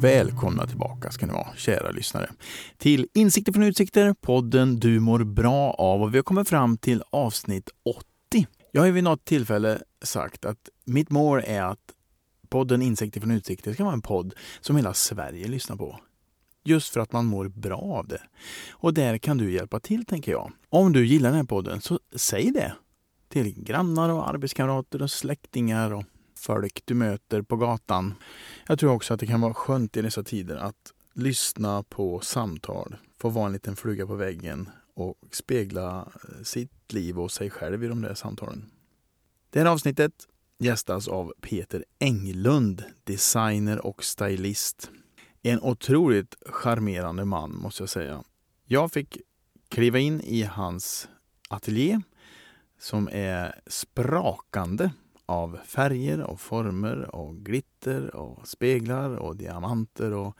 Välkomna tillbaka ska ni vara, kära lyssnare, till Insikter från utsikter, podden du mår bra av. Och vi har kommit fram till avsnitt 80. Jag har vid något tillfälle sagt att mitt mål är att podden Insikter från utsikter ska vara en podd som hela Sverige lyssnar på. Just för att man mår bra av det. Och där kan du hjälpa till, tänker jag. Om du gillar den här podden, så säg det till grannar och arbetskamrater och släktingar och folk du möter på gatan. Jag tror också att det kan vara skönt i dessa tider att lyssna på samtal, få vara en liten fluga på väggen och spegla eh, sitt liv och sig själv i de där samtalen. Det här avsnittet gästas av Peter Englund, designer och stylist. En otroligt charmerande man måste jag säga. Jag fick kliva in i hans ateljé som är sprakande av färger och former och glitter och speglar och diamanter. Och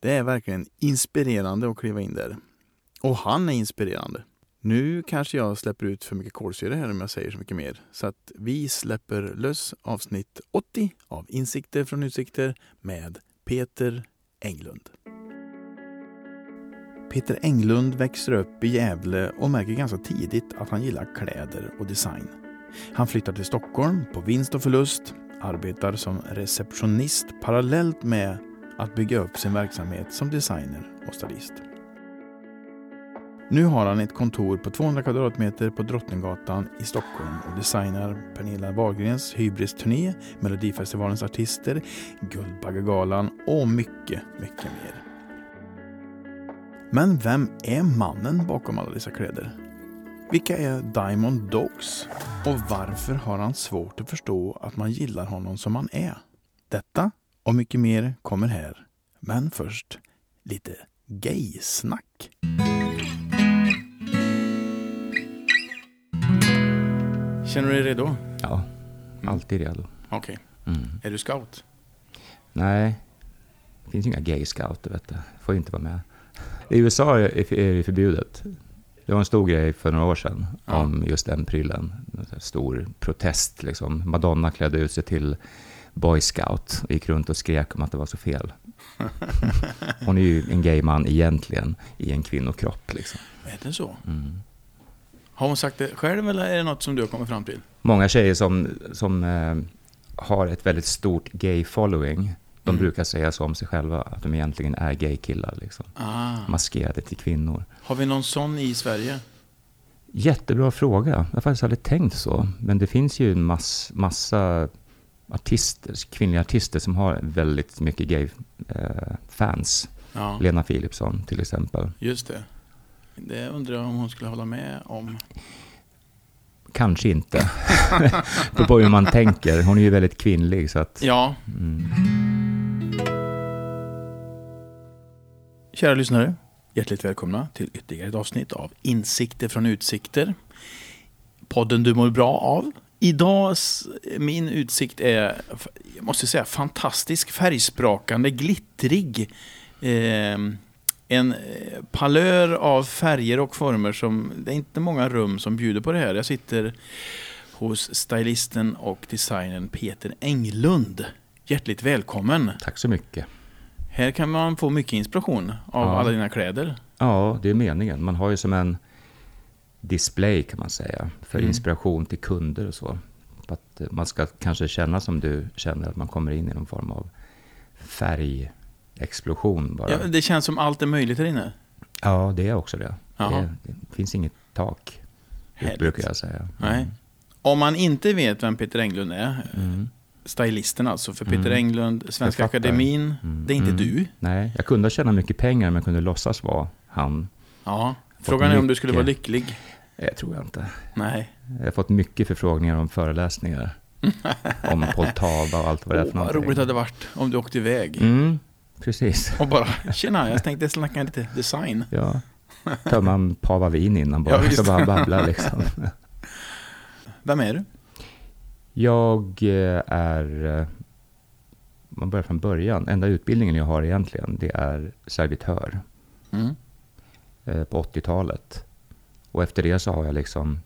det är verkligen inspirerande att kliva in där. Och han är inspirerande. Nu kanske jag släpper ut för mycket kolsyra här om jag säger så mycket mer. Så att vi släpper lös avsnitt 80 av Insikter från utsikter med Peter Englund. Peter Englund växer upp i Gävle och märker ganska tidigt att han gillar kläder och design. Han flyttar till Stockholm på vinst och förlust, arbetar som receptionist parallellt med att bygga upp sin verksamhet som designer och stylist. Nu har han ett kontor på 200 kvadratmeter på Drottninggatan i Stockholm och designar Pernilla Wahlgrens hybris-turné, Melodifestivalens artister, Guldbaggegalan och mycket, mycket mer. Men vem är mannen bakom alla dessa kläder? Vilka är Diamond Dogs? Och varför har han svårt att förstå att man gillar honom som han är? Detta och mycket mer kommer här. Men först lite gay-snack. Känner du dig redo? Ja, alltid redo. Okej. Mm. Är du scout? Nej, det finns ju inga gay scouter, vet du. Får inte vara med. I USA är det förbjudet. Det var en stor grej för några år sedan Ja. om just den prylen. En stor protest liksom. Madonna klädde ut sig till boy scout och gick runt och skrek om att det var så fel. Hon är ju en gay man egentligen i en kvinnokropp liksom. Är det så? Mm. Har hon sagt det själv eller är det något som du har kommit fram till? Många tjejer som, som eh, har ett väldigt stort gay following, de Mm. brukar säga så om sig själva, att de egentligen är gay killar liksom. Ah. Maskerade till kvinnor. Har vi någon sån i Sverige? Jättebra fråga. Jag har faktiskt aldrig tänkt så. Men det finns ju en mass, massa artister, kvinnliga artister som har väldigt mycket gay-fans. Ja, Lena Philipsson till exempel. just det. Det undrar jag om hon skulle hålla med om. Kanske inte. På hur man tänker. Hon är ju väldigt kvinnlig så att... Ja, Mm. Kära lyssnare. Hjärtligt välkomna till ytterligare ett avsnitt av Insikter från utsikter. Podden du mår bra av. Idag, min utsikt är, jag måste säga, fantastisk, färgsprakande, glittrig. Ehm, eh, en palör av färger och former som, det är inte många rum som bjuder på det här. Jag sitter hos stylisten och designern Peter Englund. Hjärtligt välkommen! Tack så mycket. Här kan man få mycket inspiration av Ja. alla dina kläder. Ja, det är meningen. Man har ju som en display kan man säga, för Mm. inspiration till kunder och så. Att eh, man ska kanske känna som du känner, att man kommer in i någon form av färgexplosion bara. Ja, Ja, det känns som allt är möjligt här inne. det är också det. Det, det finns inget tak, Härligt. brukar jag säga. Nej. Om man inte vet vem Peter Englund är, Mm. Stylisten alltså, för Peter Mm. Englund, Svenska. Akademin, Mm. det är inte Mm. du. Nej, jag kunde tjäna mycket pengar, men jag kunde låtsas vara han. Ja. Frågan är om du skulle vara lycklig. Det tror jag inte. Nej. Jag har fått mycket förfrågningar om föreläsningar. om Poltava och allt vad det är för vad någonting. roligt det hade varit om du åkte iväg. Mm, precis. Och bara, tjena, jag tänkte snacka lite design. Ja, tömma en pava vin innan bara, Ja, så bara babbla liksom. Vem är du? Jag eh, är, eh, man börjar från början, enda utbildningen jag har egentligen, det är servitör Mm. eh, på 80-talet. Och efter det så har jag liksom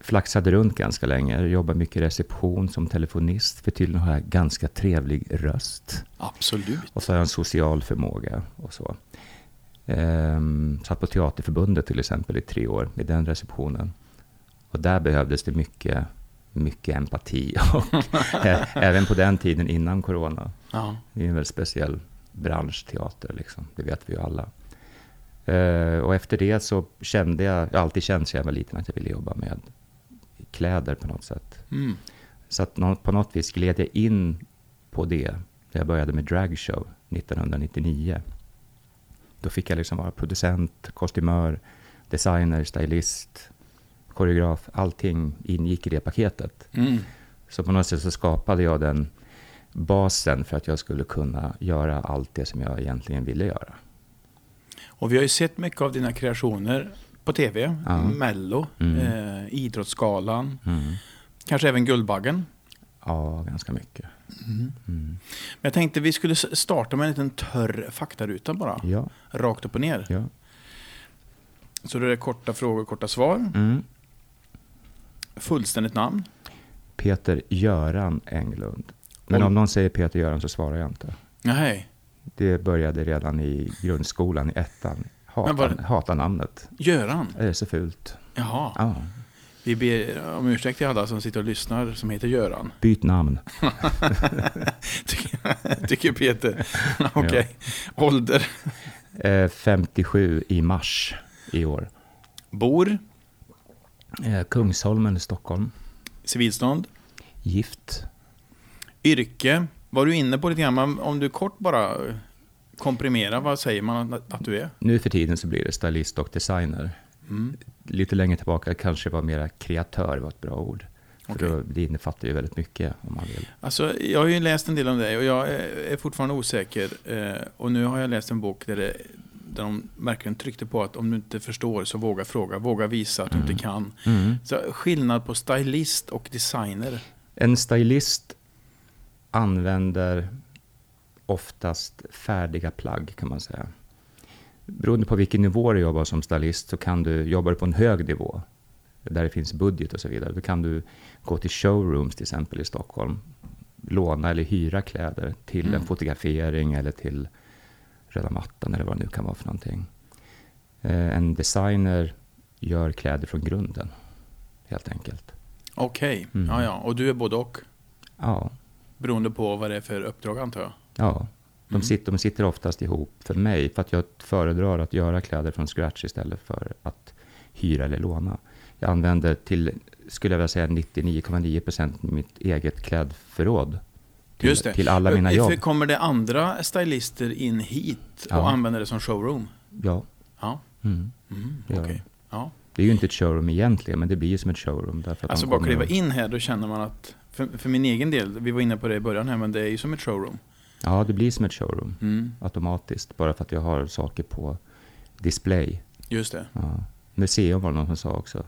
flaxade runt ganska länge, jobbade mycket i reception som telefonist, för tydligen har jag ganska trevlig röst. Absolut. Och så har jag en social förmåga och så. Ehm, satt på Teaterförbundet till exempel i tre år, i den receptionen. Och där behövdes det mycket, mycket empati. Och även på den tiden innan corona. Ja. Det är en väldigt speciell bransch, teater, liksom. det vet vi ju alla. Eh, och efter det så kände jag, jag alltid känt sedan jag var liten att jag ville jobba med kläder på något sätt. Mm. Så att nå- på något vis gled jag in på det när jag började med dragshow 1999. Då fick jag liksom vara producent, kostymör, designer, stylist, koreograf. Allting ingick i det paketet. Mm. Så på något sätt så skapade jag den basen för att jag skulle kunna göra allt det som jag egentligen ville göra. Och vi har ju sett mycket av dina kreationer på tv. Ja. Mello, Mm. eh, Idrottsgalan, Mm. kanske även Guldbaggen. Ja, ganska mycket. Mm. Men jag tänkte vi skulle starta med en liten törr faktaruta bara. Ja, Rakt upp och ner. ja. Så det är korta frågor, korta svar. Fullständigt namn. Peter Göran Englund. Men Oj. om någon säger Peter Göran så svarar jag inte. Nej, Det började redan i grundskolan, i ettan. Men var hatar namnet. Göran. Det är så fult. Jaha. Ja. Vi ber om ursäkt till alla som sitter och lyssnar som heter Göran. Byt namn. tycker, tycker Peter. Okej. Ålder. Eh, 57 i mars i år. Bor. Eh, Kungsholmen, Stockholm. Civilstånd. Gift. Yrke. Var du inne på lite grann, men om du kort bara komprimerar, vad säger man att, du är? Nu för tiden så blir det stylist och designer. Mm. Lite längre tillbaka kanske var mera kreatör var ett bra ord. För då, det innefattar ju väldigt mycket om man vill. Alltså, jag har ju läst en del om dig och jag är är fortfarande osäker. Eh, och nu har jag läst en bok där, det, där de verkligen tryckte på att om du inte förstår så våga fråga. Våga visa att du Mm. inte kan. Mm. Så skillnad på stylist och designer. En stylist använder oftast färdiga plagg kan man säga. Beroende på vilken nivå du jobbar som stylist så kan du, jobbar du på en hög nivå, där det finns budget och så vidare, då kan du gå till showrooms till exempel i Stockholm, låna eller hyra kläder till Mm. en fotografering eller till röda mattan eller vad det nu kan vara för någonting. Eh, En designer gör kläder från grunden, helt enkelt. Okej, Mm. ja, ja. Och du är både och. Ja, Beroende på vad det är för uppdrag antar jag. Ja, de, Mm. sitter, de sitter oftast ihop för mig för att jag föredrar att göra kläder från scratch istället för att hyra eller låna. Jag använder till, skulle jag vilja säga, 99,9% mitt eget klädförråd. Till, Just det. till alla mina För jobb. Kommer det andra stylister in hit och Ja. använder det som showroom? Ja. Ja. Mm. Mm, Ja. okej. ja. Det är ju inte ett showroom egentligen, men det blir ju som ett showroom. Därför att Alltså bara kliva och- in här, då känner man att... För, för min egen del, vi var inne på det i början här, men det är ju som ett showroom. Ja, det blir som ett showroom Mm, automatiskt. Bara för att jag har saker på display. just det. Ja. Museum var det någon som sa också.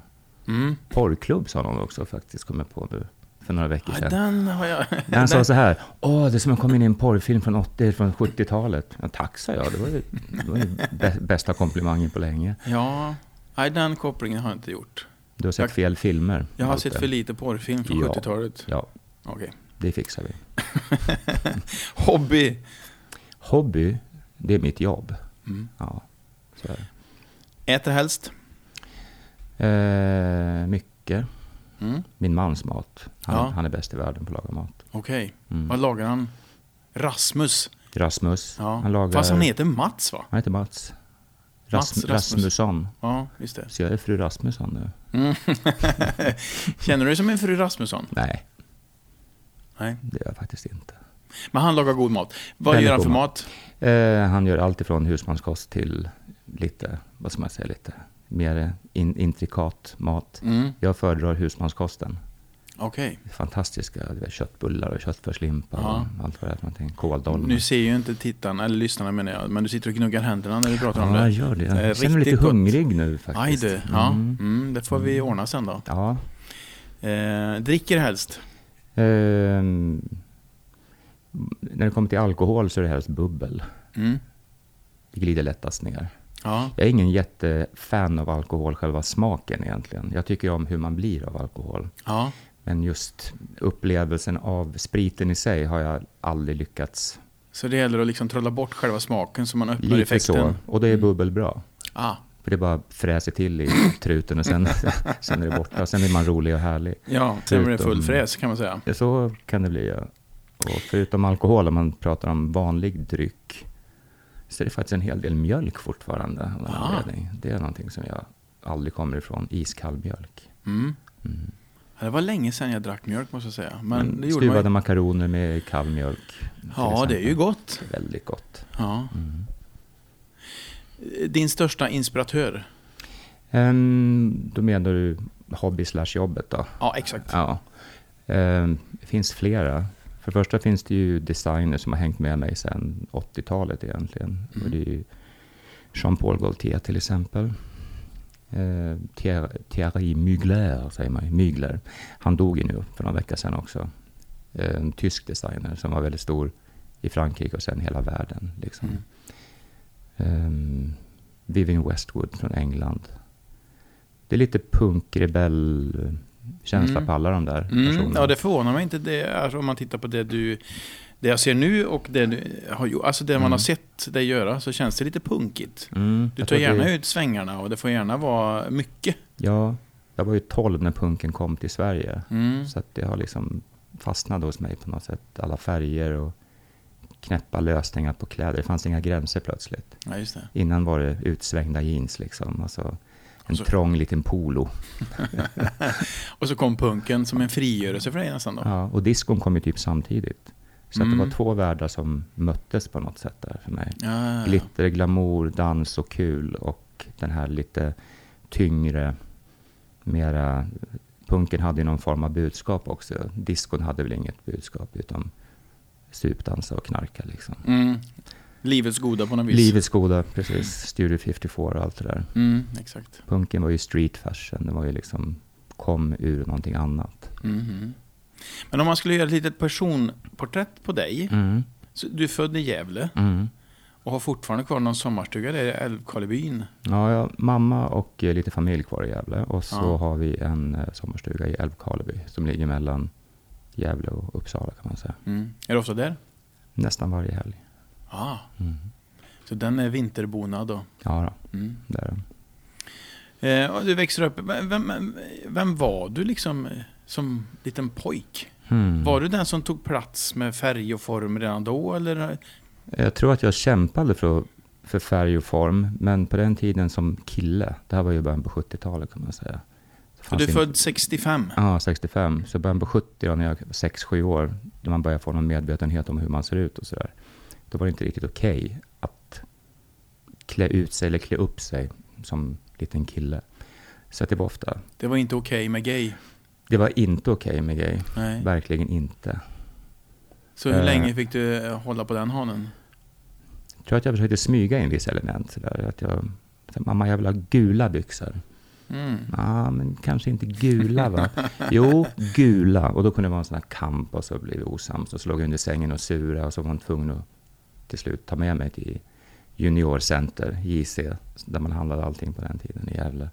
Mm. Porrklubb sa någon också faktiskt, kommer på nu. För några veckor Ja, sedan. den har jag... Han sa så här, åh, det är som att komma in i en porrfilm från 80, från 70-talet. Ja, tack, sa jag. Det var ju, det var ju bä- bästa komplimangen på länge. Ja, nej, den kopplingen har jag inte gjort. Du har sett Jag- fel filmer. Jag har Malte. sett för lite porrfilm från Ja. 70-talet. Ja, Okej. det fixar vi. Hobby. Hobby, det är mitt jobb. Mm. Ja, så är det. Äter helst. Eh, mycket. Mm. Min mans mat. Han, Ja. han är bäst i världen på att laga mat. Okej. Mm. Vad lagar han? Rasmus. Rasmus, Ja. han lagar... Fast han heter Mats va? Han heter Mats. Ras, Mats Rasmus. Rasmusson. Ja, just det. Så jag är fru Rasmusson nu. Mm. Känner du dig som en fru Rasmusson? Nej, Nej. det gör jag faktiskt inte. Men han lagar god mat. Vad Väldigt gör han för mat. mat? Eh, han gör allt ifrån husmanskost till lite, vad ska man säga, lite mer in, intrikat mat. Mm. Jag föredrar husmanskosten. Okej. Fantastiska du köttbullar och köttfärslimpa Ja. och allt vad det är för någonting. Kåldolmar. Nu ser ju inte tittarna, eller lyssnarna menar jag, men du sitter och gnuggar händerna när du pratar om Ja, jag det. gör det. Det Jag känner mig lite gott. hungrig nu Aj faktiskt. du, ja. Mm. Mm, det får vi ordna sen då. Ja. Eh, dricker helst? Ehm, när det kommer till alkohol så är det helst bubbel. Mm. Det glider lättast ner. Ja. Jag är ingen jättefan av alkohol, själva smaken egentligen. Jag tycker om hur man blir av alkohol. Ja. Men just upplevelsen av spriten i sig har jag aldrig lyckats. Så det gäller att liksom trolla bort själva smaken så man öppnar Lite effekten. så. Och det är Mm. bubbel bra. Ah. För det bara fräser till i truten och sen, sen är det borta. Sen är man rolig och härlig. Ja, sen blir det full fräs kan man säga. Så kan det bli, ja. Och förutom alkohol, om man pratar om vanlig dryck, så är det faktiskt en hel del mjölk fortfarande. Ah. Det är någonting som jag aldrig kommer ifrån. Iskall mjölk. Mm. Mm. Det var länge sedan jag drack mjölk måste jag säga. Men Men det stuvade man makaroner med kall mjölk. Ja, det är ju exempel. gott. Väldigt gott. Ja. Mm. Din största inspiratör? Ehm, då menar du hobby slash jobbet då? Ja, exakt. Ja. Ehm, det finns flera. För det första finns det ju designers som har hängt med mig sedan 80-talet egentligen. Mm. Och det är ju Jean-Paul Gaultier till exempel. Eh, Thierry, Thierry Mugler, säger man Mugler. Han dog ju nu för några veckor sedan också. Eh, En tysk designer som var väldigt stor i Frankrike och sen hela världen. Liksom. Mm. Ehm, Vivienne Westwood från England. Det är lite punkrebell-känsla Mm. på alla de där Mm, personerna. ja, det förvånar mig inte det, alltså, om man tittar på det du... Det jag ser nu och det du har gjort, alltså det man Mm. har sett dig göra så känns det lite punkigt. Mm, Du tar gärna det, ut svängarna och det får gärna vara mycket. Ja, jag var ju 12 när punken kom till Sverige. Mm. Så att det har liksom fastnat hos mig på något sätt. Alla färger och knäppa lösningar på kläder. Det fanns inga gränser plötsligt. Ja. Innan var det utsvängda jeans liksom. Alltså en så- trång liten polo. Och så kom punken som en frigörelse för dig nästan då. Ja, och diskon kom ju typ samtidigt. Så att Mm. det var två världar som möttes på något sätt där för mig. Ja, ja. Glitter, glamour, dans och kul och den här lite tyngre, mera... Punken hade ju någon form av budskap också. Diskon hade väl inget budskap utan supdansa och knarka liksom. Mm. Livets goda på något vis. Livets goda, precis. Studio 54 och allt det där. Mm, exakt. Punken var ju street fashion, det var ju liksom kom ur någonting annat. Mhm. Men om man skulle göra ett litet personporträtt på dig. Mm, Så du är född i Gävle mm. och har fortfarande kvar någon sommarstuga där i Älvkarlebyn. Ja, ja, mamma och eh, lite familj kvar i Gävle. Och så Ja. har vi en eh, sommarstuga i Älvkarleby som ligger mellan Gävle och Uppsala kan man säga. Mm. Är du ofta där? Nästan varje helg. Ja, Mm. så den är vinterbonad då. Ja, då, Mm. det är den. Eh, du växer upp. Vem, vem, var du liksom eh, som liten pojk? Hmm. Var du den som tog plats med färg och form redan då? Eller? Jag tror att jag kämpade för, för färg och form, men på den tiden som kille, det här var ju början på 70-talet kan man säga. Så du är född 65? Ja, 65. Så början på 70 då, när jag var 6-7 år, när man börjar få någon medvetenhet om hur man ser ut och sådär. Då var det inte riktigt okej att klä ut sig eller klä upp sig som liten kille. Så att det var ofta, Det var inte okej med gay? det var inte okej med gay. Nej. Verkligen inte. Så hur Eh. länge fick du eh, hålla på den hanen? Jag tror att jag försökte smyga in vissa element. Sådär. Att jag, mamma jag vill ha gula byxor. Mm. Ja, men kanske inte gula va? Jo, gula. Och då kunde det vara en sån här kamp och så blev vi osams. Och så låg jag under sängen och sura och så var hon tvungen att till slut ta med mig till Juniorcenter, JC, där man handlade allting på den tiden i Gävle.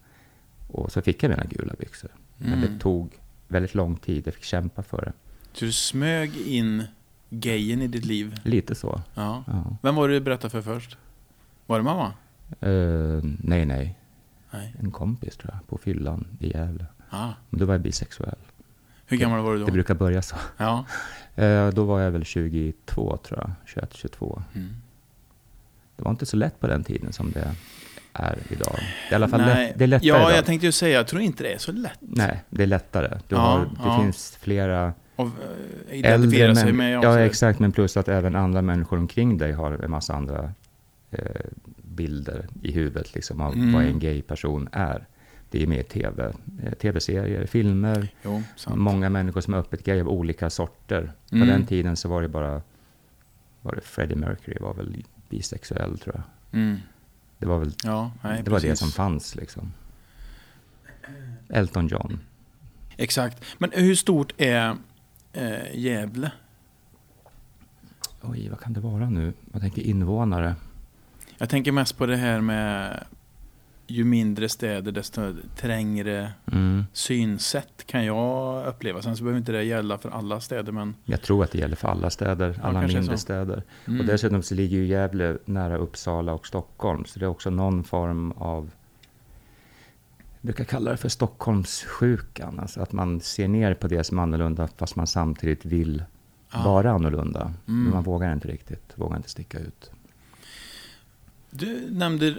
Och så fick jag mina gula byxor. Men Mm. det tog väldigt lång tid, jag fick kämpa för det. Så du smög in gayen i ditt liv? Lite så. Ja. Ja. Vem var det du berättade för först? Var det mamma? Eh, nej, nej. Nej. En kompis tror jag, på fyllan i Gävle. Ah. Men då var jag bisexuell. Hur gammal var du då? Det brukar börja så. Ja. Eh, då var jag väl 22 tror jag, 21, 22. Mm. Det var inte så lätt på den tiden som det är idag. Det är i alla fall Nej. lätt, det är lättare Ja, idag. jag tänkte ju säga, jag tror inte det är så lätt Nej, det är lättare. Du Ja, har, det ja. finns flera att eh, identifiera sig män- med. Ja, exakt. Men plus att även andra människor omkring dig har en massa andra eh, bilder i huvudet liksom, av Mm. vad en gay person är. Det är med i tv, eh, tv-serier, filmer. Jo. Många människor som är öppet gay av olika sorter. På Mm. den tiden så var det bara, var det Freddie Mercury var väl bisexuell tror jag. Mm. Det var väl Ja, nej, det, var det som fanns liksom. Elton John. Exakt. Men hur stort är eh, Gävle? Oj, vad kan det vara nu? Jag tänker invånare. Jag tänker mest på det här med ju mindre städer desto trängre Mm. synsätt kan jag uppleva. Sen så behöver inte det gälla för alla städer men... Jag tror att det gäller för alla städer, Ja, alla kanske mindre städer. Mm. Och dessutom så ligger ju Gävle nära Uppsala och Stockholm, så det är också någon form av jag brukar kalla det för Stockholmssjukan, alltså att man ser ner på det som är annorlunda fast man samtidigt vill Ja. vara annorlunda. Mm. Men man vågar inte riktigt, vågar inte sticka ut. Du nämnde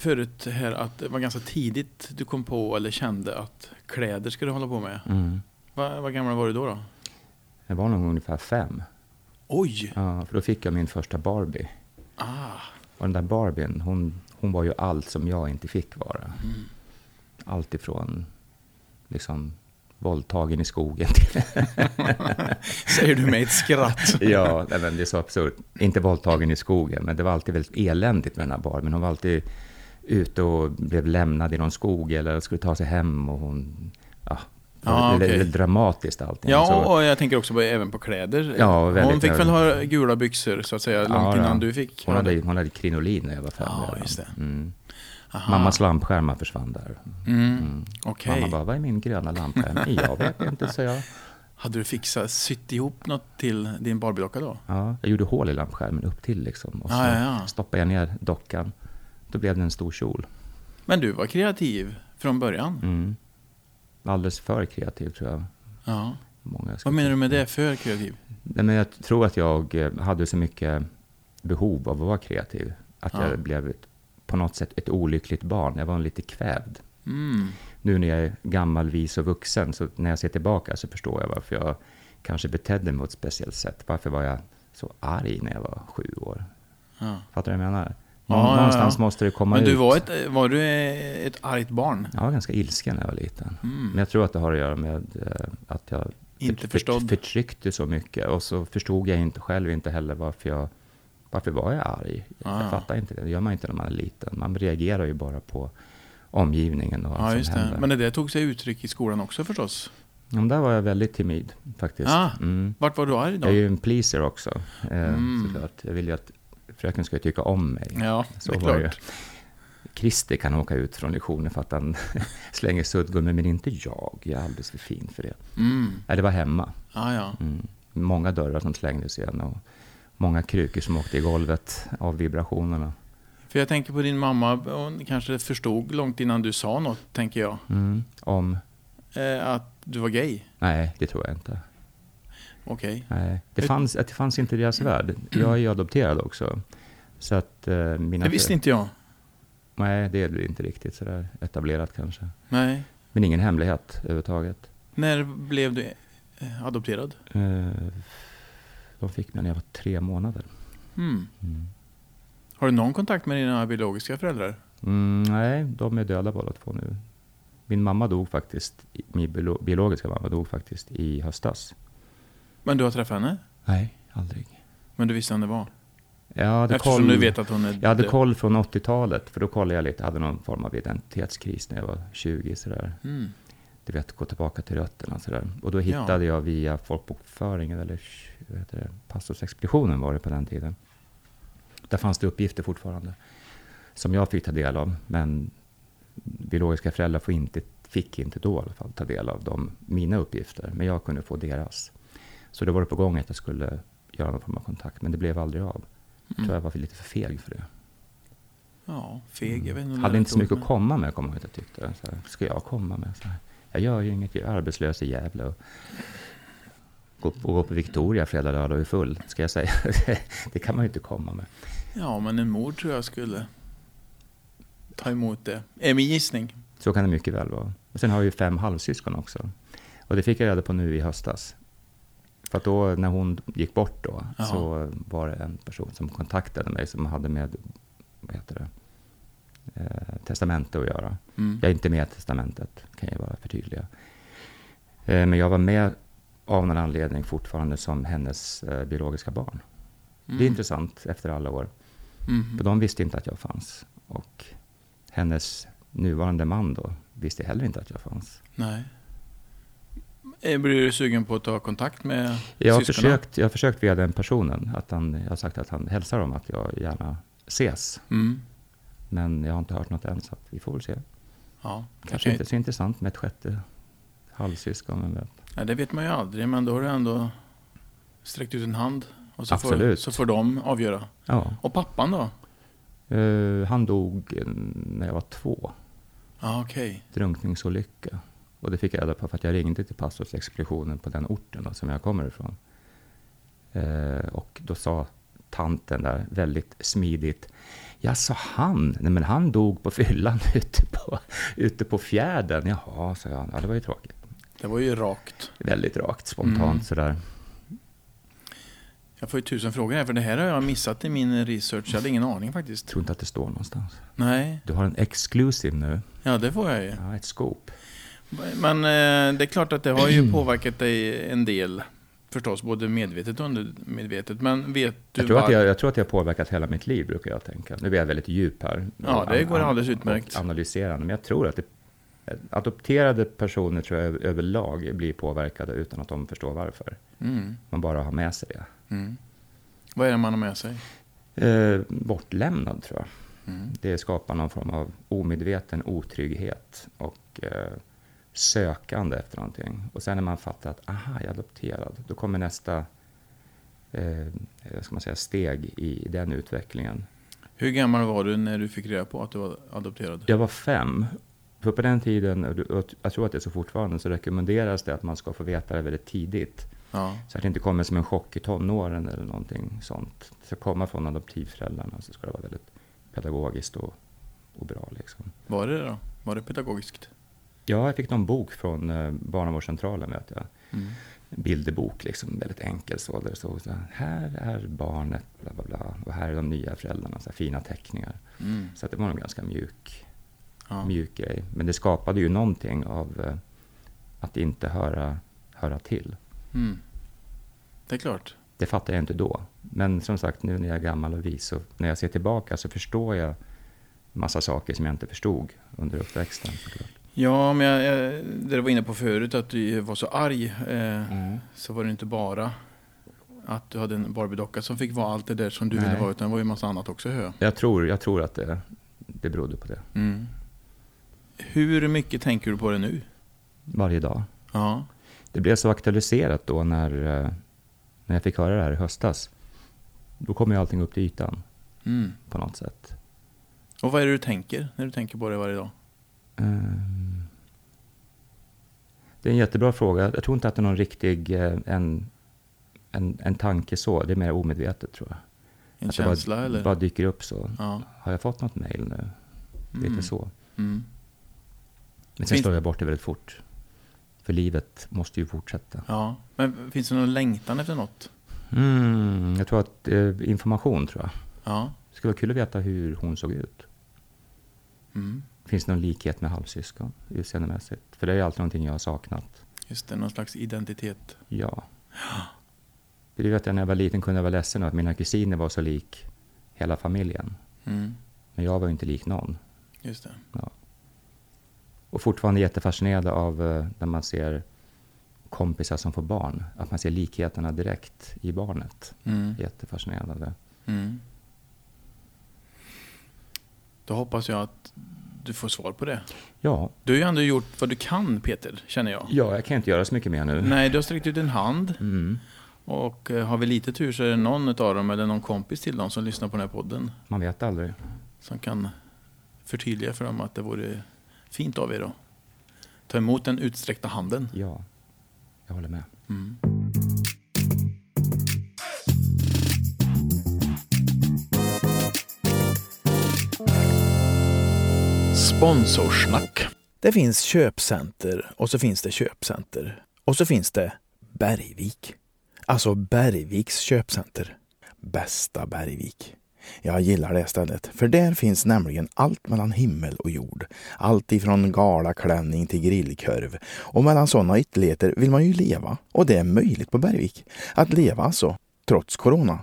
förut här att det var ganska tidigt du kom på eller kände att kläder skulle du hålla på med. Mm. Vad, vad gammal var du då? då? Jag var nog ungefär fem, Oj! ja, för då fick jag min första Barbie. Ah, Och den där Barbien, hon, hon var ju allt som jag inte fick vara. mm. Allt ifrån liksom våldtagen i skogen till Säger du med ett skratt. Ja, nej, men det är så absurt. Inte våldtagen i skogen, men det var alltid väldigt eländigt med den här Barbien. Hon var alltid ute och blev lämnad i någon skog eller skulle ta sig hem och hon... Ja, det väldigt- okej. väldigt dramatiskt allting. Ja, så, och jag tänker också på, även på kläder. Ja, väldigt hon fick väl ha gula byxor så att säga, långt Ja, innan ja. du fick. hon, hade, hon hade krinolin när jag var fem. Ja, just det. Mm. Aha. Mammas lampskärmar försvann där. Mm. Mm. Okej. Mamma bara, vad är min gröna lampskärm? jag vet inte, så jag. Hade du fixat, sytt ihop något till din Barbiedocka då? Ja, jag gjorde hål i lampskärmen upp till liksom. Och så ja, ja. stoppade jag ner dockan. Då blev det en stor kjol. Men du var kreativ från början? Mm. Alldeles för kreativ tror jag. Ja. Många Vad menar du med det, för kreativ? Nej, men jag tror att jag eh, hade så mycket behov av att vara kreativ. Att Ja. jag blev på något sätt ett olyckligt barn. Jag var lite kvävd. Mm. Nu när jag är gammal, vis och vuxen, så när jag ser tillbaka så förstår jag varför jag kanske betedde mig på ett speciellt sätt. Varför var jag så arg när jag var sju år? Ja. Fattar du vad jag menar? Ja, Nå- ja, Någonstans ja. måste det komma Men ut. du var, ett, var du ett argt barn? Jag var ganska ilsken när jag var liten. Mm. Men jag tror att det har att göra med eh, att jag Inte för- förstådd. förtryckte så mycket. Och så förstod jag inte själv inte heller varför jag... Varför var jag arg? Ah. Jag fattar inte det. Det gör man inte när man är liten. Man reagerar ju bara på omgivningen och Ja, allt just som det. händer. Men det tog sig uttryck i skolan också förstås. Ja, men där var jag väldigt timid faktiskt. Ah. Mm. Vart var du arg då? Jag är ju en pleaser också, eh, Mm. såklart. Jag vill ju att fröken ska tycka om mig. Ja, Så det är ju. klart. Christer kan åka ut från lektionen för att han slänger suddgummi, men inte jag. Jag är alldeles för fin för det. Mm. Det var hemma. Ja, ja. Mm. Många dörrar som slängdes igen och många krukor som åkte i golvet av vibrationerna. För jag tänker på din mamma, hon kanske förstod långt innan du sa något, tänker jag. Mm. Om... Eh, att du var gay. Nej, det tror jag inte. Okej. Nej. Det, Hur- fanns, det fanns inte i deras värld. Jag är ju adopterad också. Så att eh, mina... Det visste inte jag. Nej, det är inte riktigt sådär etablerat kanske. Nej. Men ingen hemlighet överhuvudtaget. När blev du eh, adopterad? Eh, de fick mig när jag var tre månader. Mm. Mm. Har du någon kontakt med dina biologiska föräldrar? Mm, nej, de är döda båda två nu. Min mamma dog faktiskt, min biolo- biologiska mamma dog faktiskt i höstas. Men du har träffat henne? Nej, aldrig. Men du visste vem det var? Jag hade Eftersom koll, du vet att hon är jag hade död. koll från 80-talet, för då kollade jag lite, jag hade någon form av identitetskris när jag var 20 sådär. Mm. Du vet, gå tillbaka till rötterna sådär. Och då hittade jag via folkbokföringen, eller vad heter det, pastorsexpeditionen var det på den tiden. Där fanns det uppgifter fortfarande, som jag fick ta del av, men biologiska föräldrar får inte, fick inte då i alla fall ta del av de, mina uppgifter, men jag kunde få deras. Så då var det på gång att jag skulle göra någon form av kontakt, men det blev aldrig av. Jag tror jag var lite för feg för det. Ja, feg. Jag vet inte det Hade inte så mycket ord, att komma med, kommer jag ihåg att jag tyckte. Så här, ska jag komma med? Så här, jag gör ju inget, jag är arbetslös i Gävle. Och och gå på Victoria fredag, lördag och är full, ska jag säga. det kan man ju inte komma med. Ja, men en mor tror jag skulle ta emot det. Är min gissning. Så kan det mycket väl vara. Och sen har jag ju fem halvsyskon också. Och det fick jag reda på nu i höstas. För att då, när hon gick bort då, Jaha. så var det en person som kontaktade mig som hade med, vad heter det, eh, testamente att göra. Mm. Jag är inte med i testamentet, kan jag bara förtydliga. Eh, Men jag var med av någon anledning fortfarande som hennes eh, biologiska barn. Det är Mm. intressant efter alla år. Mm. För de visste inte att jag fanns. Och hennes nuvarande man då visste heller inte att jag fanns. Nej. Eh, Blir du sugen på att ta kontakt med Jag har, syskonen? försökt, jag har försökt via den personen. Att han, jag har sagt att han hälsar dem att jag gärna ses. Mm. Men jag har inte hört något än, så att vi får väl se. Ja, Kanske inte så intressant med ett sjätte halvsyskon, vet. Ja, det vet man ju aldrig, men då har du ändå sträckt ut en hand. Och så, får, Absolut. så får de avgöra. Ja. Och pappan då? Eh, han dog när jag var två. Ja, okej. drunkningsolycka. Och det fick jag reda på för att jag ringde till pastorsexpeditionen på den orten då, som jag kommer ifrån. Eh, och då sa tanten där väldigt smidigt. Ja, sa han? Nej, men han dog på fyllan ute på, ute på fjärden. Jaha, sa jag. Ja, det var ju tråkigt. Det var ju rakt. Väldigt rakt, spontant Mm. sådär. Jag får ju tusen frågor här, för det här har jag missat i min research. Jag hade ingen aning faktiskt. Tror inte att det står någonstans. Nej, Du har en exclusive nu. ja det får jag ju. Ja, ett scoop. Men eh, det är klart att det har ju påverkat dig en del. Förstås, både medvetet och undermedvetet. Men vet du Jag tror, att var- jag, jag tror att jag har påverkat hela mitt liv, brukar jag tänka. Nu blir jag väldigt djup här. Ja, det går An- alldeles och utmärkt. Analyserande. Men jag tror att det, adopterade personer tror jag över- överlag blir påverkade utan att de förstår varför. Mm, Man bara har med sig det. mm. Vad är det man har med sig? Eh, bortlämnad tror jag. Mm. Det skapar någon form av omedveten otrygghet och eh, sökande efter någonting. Och sen när man fattar att aha, jag är adopterad, då kommer nästa eh, ska man säga, steg i den utvecklingen. Hur gammal var du när du fick reda på att du var adopterad? Jag var fem. För på den tiden, och jag tror att det är så fortfarande, så rekommenderas det att man ska få veta det väldigt tidigt. Ja. Så att det inte kommer som en chock i tonåren eller någonting sånt. Det ska komma från adoptivföräldrarna så ska det vara väldigt pedagogiskt och, och bra. Liksom. Var det då? Var det pedagogiskt? Ja, jag fick någon bok från eh, barnavårdscentralen, vet jag. Mm. Bilderbok, liksom, väldigt enkel så. Där stod så här, är barnet, bla bla bla. Och här är de nya föräldrarna, så här fina teckningar. Mm. Så att det var en ganska mjuk, Ja. mjuk grej. Men det skapade ju någonting av eh, att inte höra, höra till. Mm. Det är klart. Det fattade jag inte då. Men som sagt, nu när jag är gammal och vis, och när jag ser tillbaka så förstår jag massa saker som jag inte förstod under uppväxten. såklart. Ja, men jag, jag, det du var inne på förut, att du var så arg. Eh, Så var det inte bara att du hade en Barbie-docka som fick vara allt det där som du ville Nej. vara, utan det var ju en massa annat också. Hör jag. Jag, tror, jag tror att det, det berodde på det. Mm. Hur mycket tänker du på det nu? Varje dag. Ja. Det blev så aktualiserat då när, eh, när jag fick höra det här i höstas. Då kom ju allting upp till ytan Mm. på något sätt. Och vad är det du tänker när du tänker på det varje dag? Ehm, Det är en jättebra fråga. Jag tror inte att det är någon riktig eh, en, en, en tanke så. Det är mer omedvetet tror jag. En Att känsla bara, eller? bara dyker upp så. Ja. Har jag fått något mejl nu? Mm. Lite så. Mm. Men sen slår jag bort det väldigt fort. För livet måste ju fortsätta. ja. Men finns det någon längtan efter något? Mm, jag tror att eh, information tror jag. Ja. Det skulle vara kul att veta hur hon såg ut. Mm. Finns det någon likhet med halvsyskon utseendemässigt? För det är ju alltid någonting jag har saknat. Just det, någon slags identitet. Ja. Det vet jag när jag var liten kunde jag vara ledsen att mina kusiner var så lik hela familjen. Mm. Men jag var ju inte lik någon. Just det. Och fortfarande jättefascinerad av eh, när man ser kompisar som får barn. Att man ser likheterna direkt i barnet. Mm. Jättefascinerad av det. Mm. Då hoppas jag att du får svar på det. Ja, Du har ju ändå gjort vad du kan, Peter, känner jag. ja, jag kan inte göra så mycket mer nu. Nej, du har sträckt ut en hand. Mm. Och eh, har vi lite tur så är det någon av dem eller någon kompis till dem som lyssnar på den här podden. Man vet aldrig. Som kan förtydliga för dem att det vore fint av er att ta emot den utsträckta handen. Ja, jag håller med. Mm. Sponsorsnack. Det finns köpcenter och så finns det köpcenter. Och så finns det Bergvik. Alltså Bergviks köpcenter. Bästa Bergvik. Jag gillar det stället, för där finns nämligen allt mellan himmel och jord. Allt ifrån galaklänning till grillkorv. Och mellan sådana ytterligheter vill man ju leva. Och det är möjligt på Bergvik. Att leva alltså, trots corona.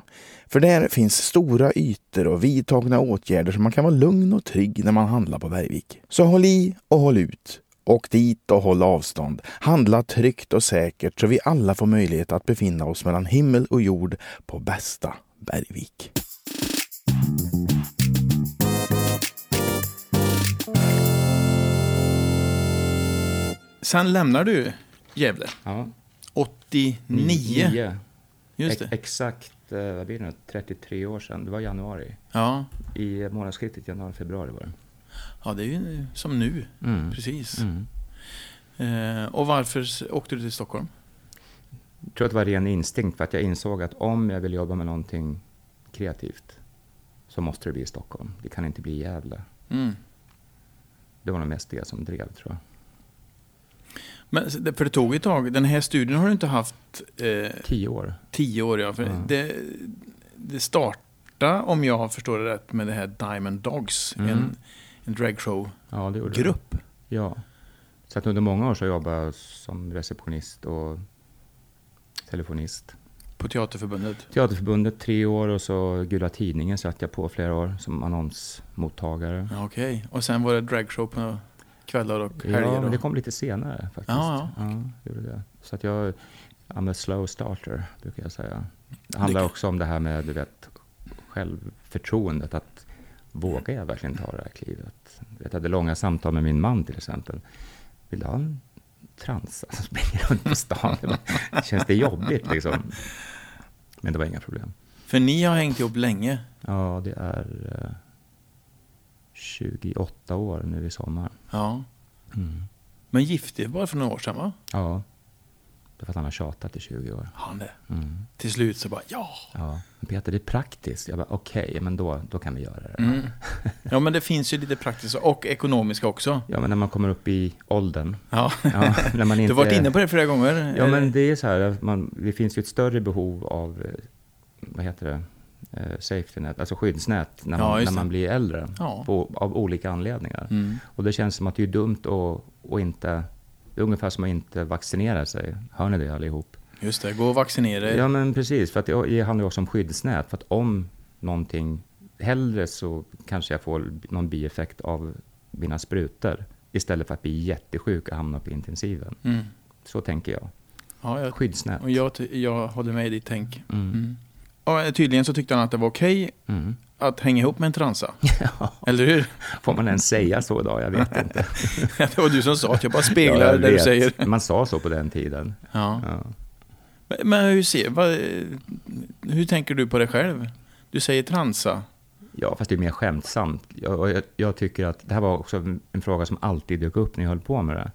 För där finns stora ytor och vidtagna åtgärder så man kan vara lugn och trygg när man handlar på Bergvik. Så håll i och håll ut. Åk dit och håll avstånd. Handla tryggt och säkert så vi alla får möjlighet att befinna oss mellan himmel och jord på bästa Bergvik. Sen lämnar du Gävle. Ja. 89. 9. Just det. Exakt, eh, vad blir det nu? 33 år sedan. Det var januari. Ja. I månadsskiftet januari-februari var det. ja, det är ju som nu. Mm. Precis. Mm. Eh, och varför åkte du till Stockholm? Jag tror att det var ren instinkt för att jag insåg att om jag vill jobba med någonting kreativt så måste det bli i Stockholm. Det kan inte bli i Gävle. Mm. Det var nog mest det som drev tror jag. Men, för det tog ett tag. Den här studien har du inte haft eh, Tio år. Tio år. Ja, för Ja. det, det startade, om jag förstår det rätt, med det här Diamond Dogs. Mm. En, en dragshow-grupp. Ja, det det. Ja. Så att under många år så jobbade jag som receptionist och telefonist. På Teaterförbundet. Teaterförbundet tre år och så Gula Tidningen satt jag på flera år som annonsmottagare. Ja, Okej. Och sen var det dragshow på kvällar och helger. Ja, men det kom lite senare faktiskt. Ja, ja. det gjorde det. Så att jag, I'm a slow starter, brukar jag säga. Det handlar Det- också om det här med, du vet, självförtroendet. Att vågar jag verkligen ta det här klivet? Jag hade långa samtal med min man till exempel. Vill du ha en transa som springer runt på stan? Det bara, Känns det jobbigt liksom? Men det var inga problem. För ni har hängt ihop länge. Ja, det är eh, 28 år nu i sommar. Ja. Mm. Men gifte er bara för några år sedan, va? Ja, det för att han har tjatat i 20 år. Han det. Mm. Till slut så bara, ja. Ja, Peter, det är praktiskt. Jag bara, okej, men då, då kan vi göra det. Mm. Ja, men det finns ju lite praktiska och ekonomiska också. Ja, men när man kommer upp i åldern. Ja. Ja, när man Du inte, har varit inne på det flera gånger. Ja, men det är så här, man, det finns ju ett större behov av, eh, vad heter det, Eh, safety net, alltså skyddsnät, när Ja, man, just när man blir äldre. Ja. På, av olika anledningar. Mm. Och det känns som att det är dumt att, att inte, det är ungefär som att inte vaccinera sig. Hör ni det allihop? Just det, gå och vaccinera er. Ja, men precis. För att det handlar också om skyddsnät. För att om någonting, hellre så kanske jag får någon bieffekt av mina sprutor istället för att bli jättesjuk och hamna på intensiven. Mm. Så tänker jag. Ja, jag, Skyddsnät. och jag, jag håller med i ditt tänk. Mm. Mm. Och tydligen så tyckte han att det var okej Mm. Att hänga ihop med en transa. Ja, Eller hur? får man ens säga så idag? Jag vet inte. det var du som sa att jag bara Ja, speglar jag det du säger. Man sa så på den tiden. Ja. Ja. Men, men hur, ser, vad, hur tänker du på det själv? Du säger transa. Ja, fast det är mer skämtsamt. Jag, jag, jag tycker att det här var också en, fråga som alltid dök upp när jag höll på med det.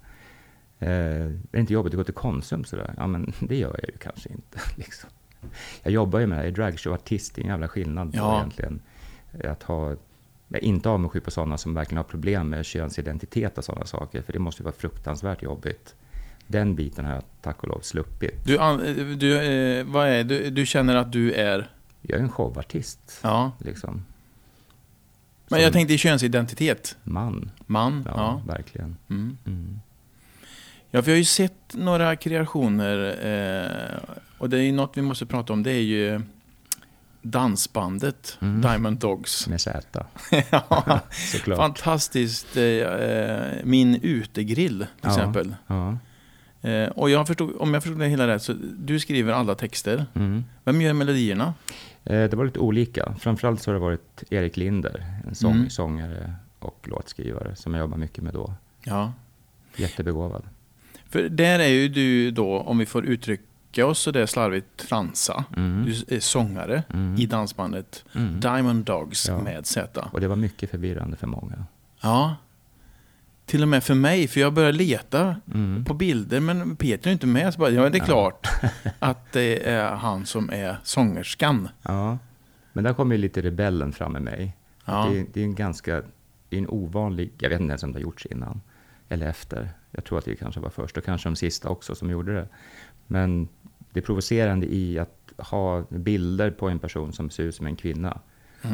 Eh, är det inte jobbigt att gå till Konsum sådär? Ja, men det gör jag ju kanske inte. Liksom. Jag jobbar ju med det här, jag är dragshowartist, det är en jävla skillnad Ja. egentligen. Att ha, jag är inte avundsjuk på sådana som verkligen har problem med könsidentitet och sådana saker, för det måste ju vara fruktansvärt jobbigt. Den biten har jag tack och lov sluppit. Du, du, eh, vad är, du, du känner att du är... Jag är en showartist, Ja. liksom. Men jag tänkte i könsidentitet. Man, Man. ja, Ja. verkligen. Mm. Mm. Ja, vi har ju sett några kreationer eh, och det är ju något vi måste prata om. Det är ju dansbandet Mm. Diamond Dogs. Med Z, ja, såklart. fantastiskt. Eh, min utegrill till Ja. exempel. Ja. Eh, och jag förstod, om jag förstod det hela rätt så du skriver alla texter. Mm. Vem gör melodierna? Eh, Det var lite olika. Framförallt så har det varit Erik Linder, en sång, Mm. sångare och låtskrivare som jag jobbar mycket med då. Ja. Jättebegåvad. För där är ju du då, om vi får uttrycka oss så där slarvigt, transa. Mm. Du är sångare Mm. i dansbandet Mm. Diamond Dogs Ja. med Z. Och det var mycket förvirrande för många. Ja. Till och med för mig, för jag började leta Mm. på bilder, men Peter är inte med. Så bara, ja, det är Ja. klart att det är han som är sångerskan. Ja. Men där kom ju lite rebellen fram med mig. Ja. Det, är, det är en ganska, det är en ovanlig, jag vet inte ens om det har gjorts innan. Eller efter. Jag tror att vi kanske var först och kanske de sista också som gjorde det. Men det provocerande i att ha bilder på en person som ser ut som en kvinna.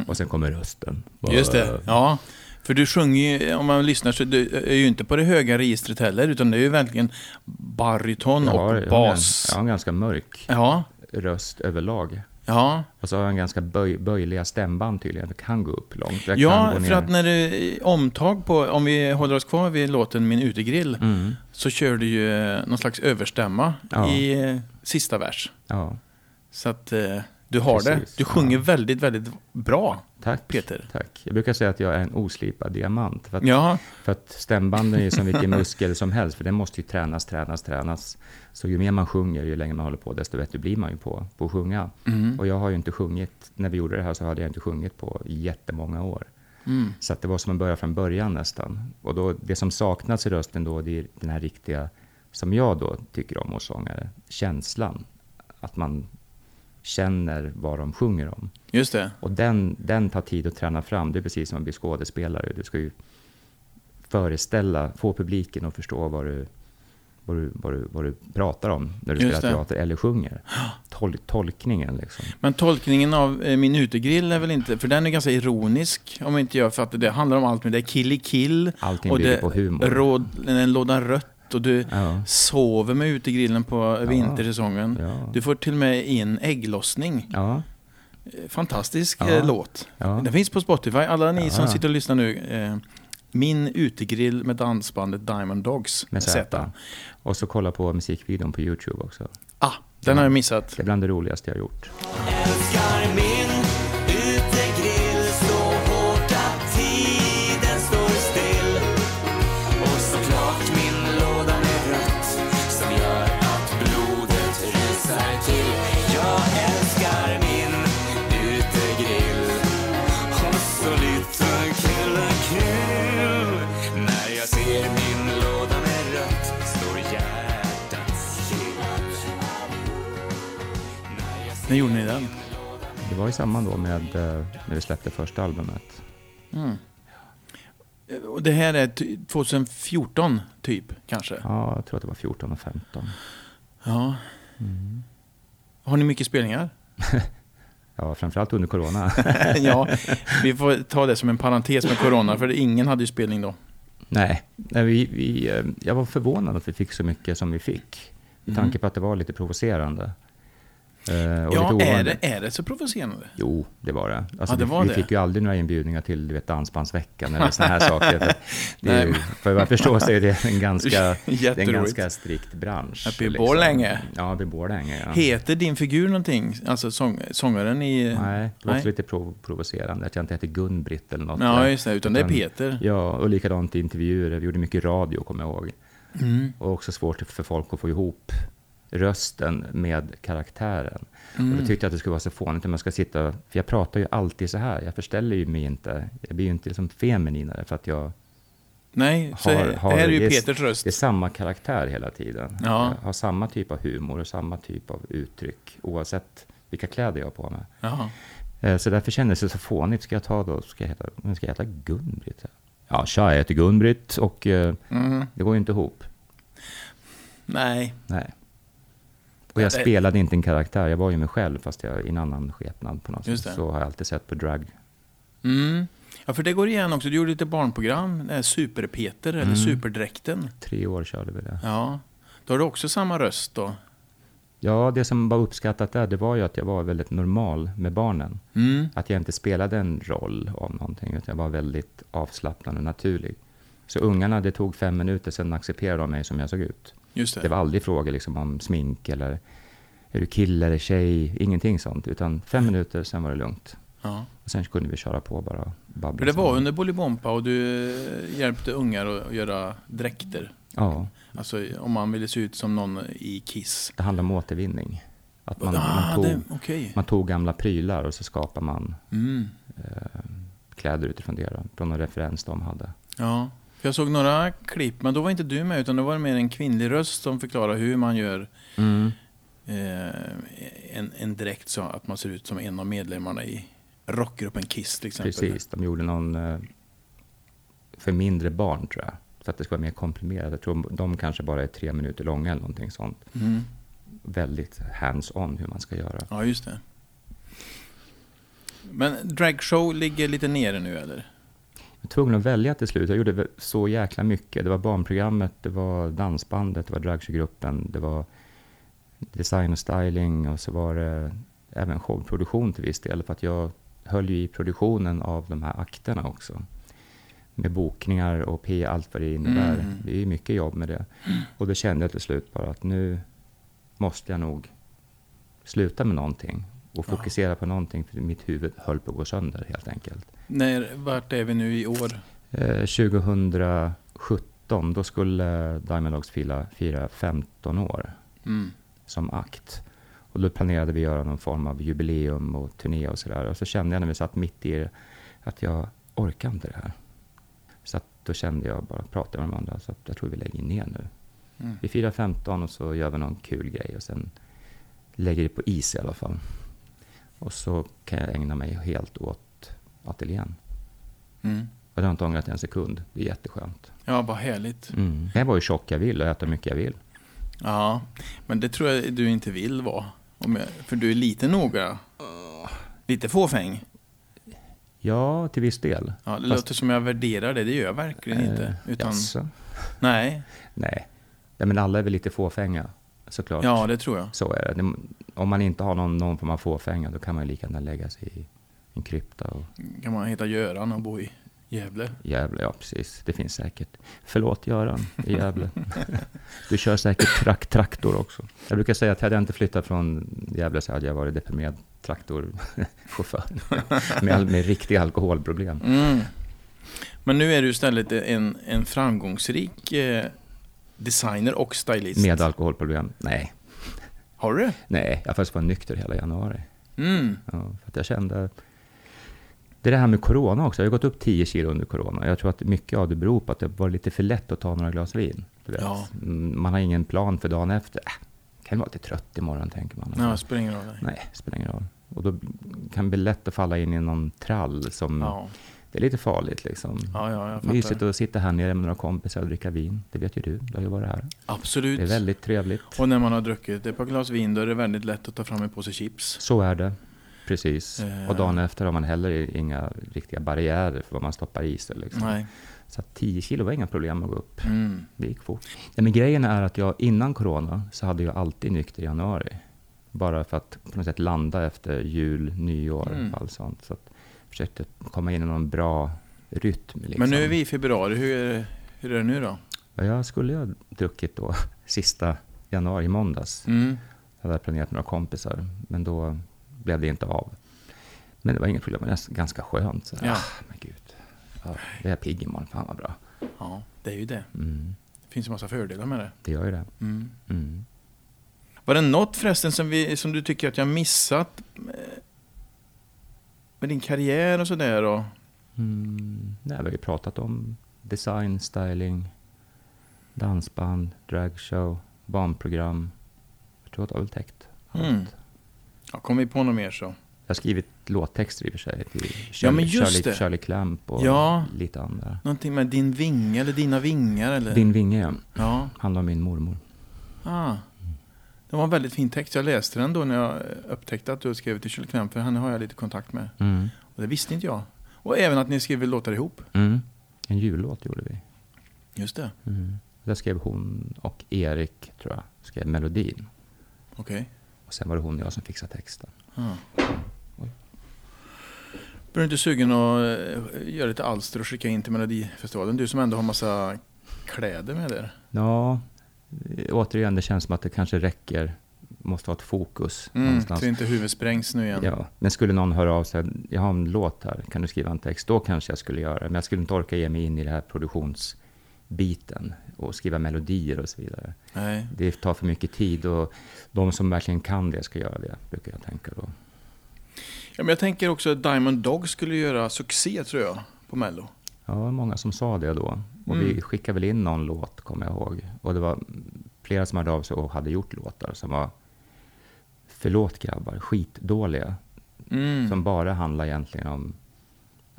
Och sen kommer rösten. Mm. Just det, ja. För du sjunger ju, om man lyssnar så du är ju inte på det höga registret heller, utan det är ju verkligen baryton och har, bas. jag har en ganska mörk Ja, röst överlag. ja. Och så har jag en ganska böj, böjliga stämband tydligen. Det kan gå upp långt. Jag Ja, för att när det omtag på, om vi håller oss kvar vid låten Min utegrill, Mm, så kör du ju någon slags överstämma Ja. i sista vers. ja. Så att eh, Du har Precis, det. Du sjunger ja. väldigt, väldigt bra, Tack, Peter. tack. Jag brukar säga att jag är en oslipad diamant. För att, Ja, för att stämbanden är som vilken muskel som helst, för den måste ju tränas, tränas, tränas. Så ju mer man sjunger, ju längre man håller på, desto bättre blir man ju på, på att sjunga. Mm. Och jag har ju inte sjungit, när vi gjorde det här så hade jag inte sjungit på jättemånga år. Mm. Så att det var som att börja från början nästan. Och då, det som saknas i rösten då, det är den här riktiga, som jag då tycker om hos sångare, känslan. Att man känner vad de sjunger om. just det. Och den, den tar tid att träna fram. Det är precis som att bli skådespelare. Du ska ju föreställa, få publiken att förstå vad du, vad du, vad du, vad du pratar om när du Just spelar det. teater eller sjunger. Tol, tolkningen liksom. Men tolkningen av eh, Min utegrill är väl inte, för den är ganska ironisk om inte jag fattar det. handlar om allt med det. Kill i kill. Allting och bygger det på humor. Råd, en låda rött och du Ja. sover med utegrillen på vintersäsongen. Ja. Du får till och med in ägglossning. Ja, Eh, Fantastisk Ja. eh, låt. ja. Den finns på Spotify. Alla ni Ja. som sitter och lyssnar nu. Eh, Min utegrill med dansbandet Diamond Dogs. med Z. Och så kolla på musikvideon på YouTube också. Ah, den har jag missat. Det är bland det roligaste jag har gjort. När gjorde ni den? Det var i samband då med eh, när vi släppte första albumet. Mm. Och det här är ty- 2014 typ, kanske? Ja, jag tror att det var 14 och 15. Ja. Har ni mycket spelningar? Ja, framförallt under corona. ja, vi får ta det som en parentes med corona, för ingen hade ju spelning då. Nej, nej vi, vi, eh, jag var förvånad att vi fick så mycket som vi fick. Med Mm. tanke på att det var lite provocerande. Eh, Ja, är det, är det så provocerande? Jo, det var det. Alltså, Ja, det vi, var vi det. fick ju aldrig några inbjudningar till du vet, Dansbandsveckan eller såna här saker. För, det är, för vad jag förstår så är det en ganska, det är en ganska strikt bransch. Uppe i Borlänge? Ja, uppe i Borlänge. Ja. Heter din figur någonting? Alltså sång, sångaren i... Nej, det var också lite prov, provocerande att jag inte hette Gun-Britt eller något. Ja, just det. Utan det är Peter. Ja, och likadant i intervjuer. Vi gjorde mycket radio, kommer jag ihåg. Mm. Och också svårt för folk att få ihop rösten med karaktären. Och Mm. då tyckte jag att det skulle vara så fånigt om jag ska sitta... För jag pratar ju alltid så här. Jag förställer ju mig inte. Jag blir ju inte liksom femininare för att jag... Nej, Har- här, har- det här är ju är- Peters röst. Det är samma karaktär hela tiden. Ja. Jag har samma typ av humor och samma typ av uttryck oavsett vilka kläder jag har på mig. Jaha. Eh, Så därför kändes det så fånigt. Ska jag ta då, ska jag heta, ska jag heta Gun-Britt? Ja, tja, jag heter Gun-Britt och eh, Mm. det går ju inte ihop. Nej. Nej. Och jag spelade inte en karaktär, jag var ju mig själv fast jag i en annan skepnad på något sätt. Så har jag alltid sett på drag. Mm. Ja, för det går igen också. Du gjorde lite barnprogram. Super-Peter, eller Mm. Superdräkten. Tre år körde vi det. Ja. Då har du också samma röst då. Ja, det som var uppskattat där, det var ju att jag var väldigt normal med barnen. Mm. Att jag inte spelade en roll av någonting, utan jag var väldigt avslappnad och naturlig. Så ungarna, det tog fem minuter, sen accepterade de mig som jag såg ut. Just det. Det var aldrig frågor liksom om smink eller är du kille eller tjej, ingenting sånt. Utan fem minuter, sen var det lugnt. Ja. Och sen kunde vi köra på bara babbla. Det var under Bolibompa och du eh, hjälpte ungar att göra dräkter. Ja, Alltså om man ville se ut som någon i Kiss. det handlar om återvinning. Att man, ah, man, tog, det- okej. man tog gamla prylar och så skapar man Mm. eh, kläder utifrån det. Då, från någon referens de hade. Ja. Jag såg några klipp, men då var inte du med utan då var det mer en kvinnlig röst som förklarar hur man gör eh, en, en dräkt så att man ser ut som en av medlemmarna i rockgruppen Kiss till exempel. Precis, de gjorde någon eh, för mindre barn tror jag. Så att det ska vara mer komprimerat. Jag tror de kanske bara är tre minuter långa eller någonting sånt. Mm. Väldigt hands-on hur man ska göra. Ja, just det. Men dragshow ligger lite nere nu eller? Var tvungen att välja till slut. Jag gjorde så jäkla mycket. Det var barnprogrammet, det var dansbandet, det var dragshowgruppen, det var design och styling och så var det även showproduktion till viss del. För att jag höll ju i produktionen av de här akterna också. Med bokningar och P, allt vad det innebär. Mm. Det är ju mycket jobb med det. Och då kände jag till slut bara att nu måste jag nog sluta med någonting och fokusera på någonting för mitt huvud höll på att gå sönder helt enkelt. När, vart är vi nu i år? Eh, 2017, då skulle Diamond Dogs fira, fira 15 år Mm. som akt. Och då planerade vi göra någon form av jubileum och turné och sådär. Och så kände jag när vi satt mitt i det att jag orkar inte det här. Så att då kände jag bara, prata med de andra, så att jag tror vi lägger ner nu. Mm. Vi firar 15 och så gör vi någon kul grej och sen lägger det på is i alla fall. Och så kan jag ägna mig helt åt ateljén. Mm. Och det har inte ångrat en sekund. Det är jätteskönt. Ja, vad härligt. Mm. Jag var ju tjock jag vill och äta hur mycket jag vill. Ja, men det tror jag du inte vill vara. Jag, för du är lite noga. Lite fåfäng. Ja, till viss del. Ja, det Fast- låter som jag värderar det, det gör jag verkligen inte. Eh, Utan, jaså? nej, Nej. Nej, men alla är väl lite fåfänga, såklart. ja det tror jag. Så är det. Om man inte har någon, någon form av fåfänga, då kan man ju lika gärna lägga sig i en krypta och Kan man heta Göran och bo i Gävle? Gävle, ja precis. Det finns säkert. Förlåt Göran i Gävle. Du kör säkert trak traktor också. Jag brukar säga att hade jag inte flyttat från Gävle så hade jag varit deprimerad traktorchaufför. med, med riktiga alkoholproblem. Mm. Men nu är du istället en, en framgångsrik eh, designer och stylist. Med alkoholproblem? Nej. Har du det? Nej, jag faktiskt var nykter hela januari. Mm. Ja, för att jag kände... Det är det här med corona också. Jag har gått upp 10 kilo under corona. Jag tror att mycket av det beror på att det var lite för lätt att ta några glas vin. Ja. Mm, Man har ingen plan för dagen efter. Äh, kan vara lite trött imorgon, tänker man. Ja, spelar ingen roll. Nej. Nej, spelar ingen roll. Och då kan det bli lätt att falla in i någon trall som... Ja. Det är lite farligt liksom. Ja, ja, jag fattar. Mysigt att sitta här nere med några kompisar och dricka vin. Det vet ju du, du har ju varit här. Absolut. Det är väldigt trevligt. Och när man har druckit ett par glas vin då är det väldigt lätt att ta fram en påse chips. Så är det. Precis. Eh. Och dagen efter har man heller inga riktiga barriärer för vad man stoppar i sig. Liksom. Nej. Så att 10 kilo var inga problem att gå upp. Mm. Det gick fort. Ja, men grejen är att jag innan corona så hade jag alltid nykter i januari. Bara för att på något sätt landa efter jul, nyår Mm. och allt sånt. Så att jag försökte komma in i någon bra rytm. Liksom. Men nu är vi i februari. Hur är det, hur är det nu då? Ja, jag skulle ha druckit då sista januari, måndags. Mm. Jag hade planerat några kompisar, men då blev det inte av. Men det var inget problem, det var ganska skönt. Så, Ja. ah, men gud. Ja, det är jag pigg imorgon, fan vad bra. Ja, det är ju det. Mm, Det finns en massa fördelar med det. det gör ju det. Mm. Mm. Var det något förresten som, vi, som du tycker att jag missat med, med din karriär och sådär? Och, Mm, nej, vi har ju pratat om design, styling, dansband, dragshow, barnprogram. Jag tror att det har väl täckt allt. Mm. Ja, kom vi på något mer så. Jag har skrivit låttexter i och för sig till Ja, Shirley, just Shirley. Shirley Clamp och Ja. lite andra. Någonting med din vinge eller dina vingar eller? Din vinge, ja. Ja. handlar om min mormor. Ah. Det var en väldigt fin text. Jag läste den då när jag upptäckte att du skrev till Kjell Knapp, för henne har jag lite kontakt med. Mm. Och det visste inte jag. Och även att ni skrev låtar ihop. Mm. En jullåt gjorde vi. Just det. Mm. Där skrev hon och Erik, tror jag, skrev melodin. Okej. Och sen var det hon och jag som fixade texten. Oj. Blir du inte sugen att eh, göra lite alster och skicka in till Melodifestivalen? Du som ändå har massa kläder med där. Ja, eh, återigen, det känns som att det kanske räcker. Måste ha ett fokus Mm, någonstans. så inte huvudet sprängs nu igen. Ja, men skulle någon höra av sig, jag har en låt här, kan du skriva en text? Då kanske jag skulle göra det. Men jag skulle inte orka ge mig in i det här produktionsbiten och skriva melodier och så vidare. Nej. Det tar för mycket tid och de som verkligen kan det ska göra det, brukar jag tänka då. Ja, men jag tänker också att Diamond Dog skulle göra succé tror jag på Mello. Ja, det var många som sa det då. Och Mm. vi skickade väl in någon låt, kommer jag ihåg. Och det var flera som hörde av sig och hade gjort låtar som var, förlåt grabbar, skitdåliga. Mm. Som bara handlar egentligen om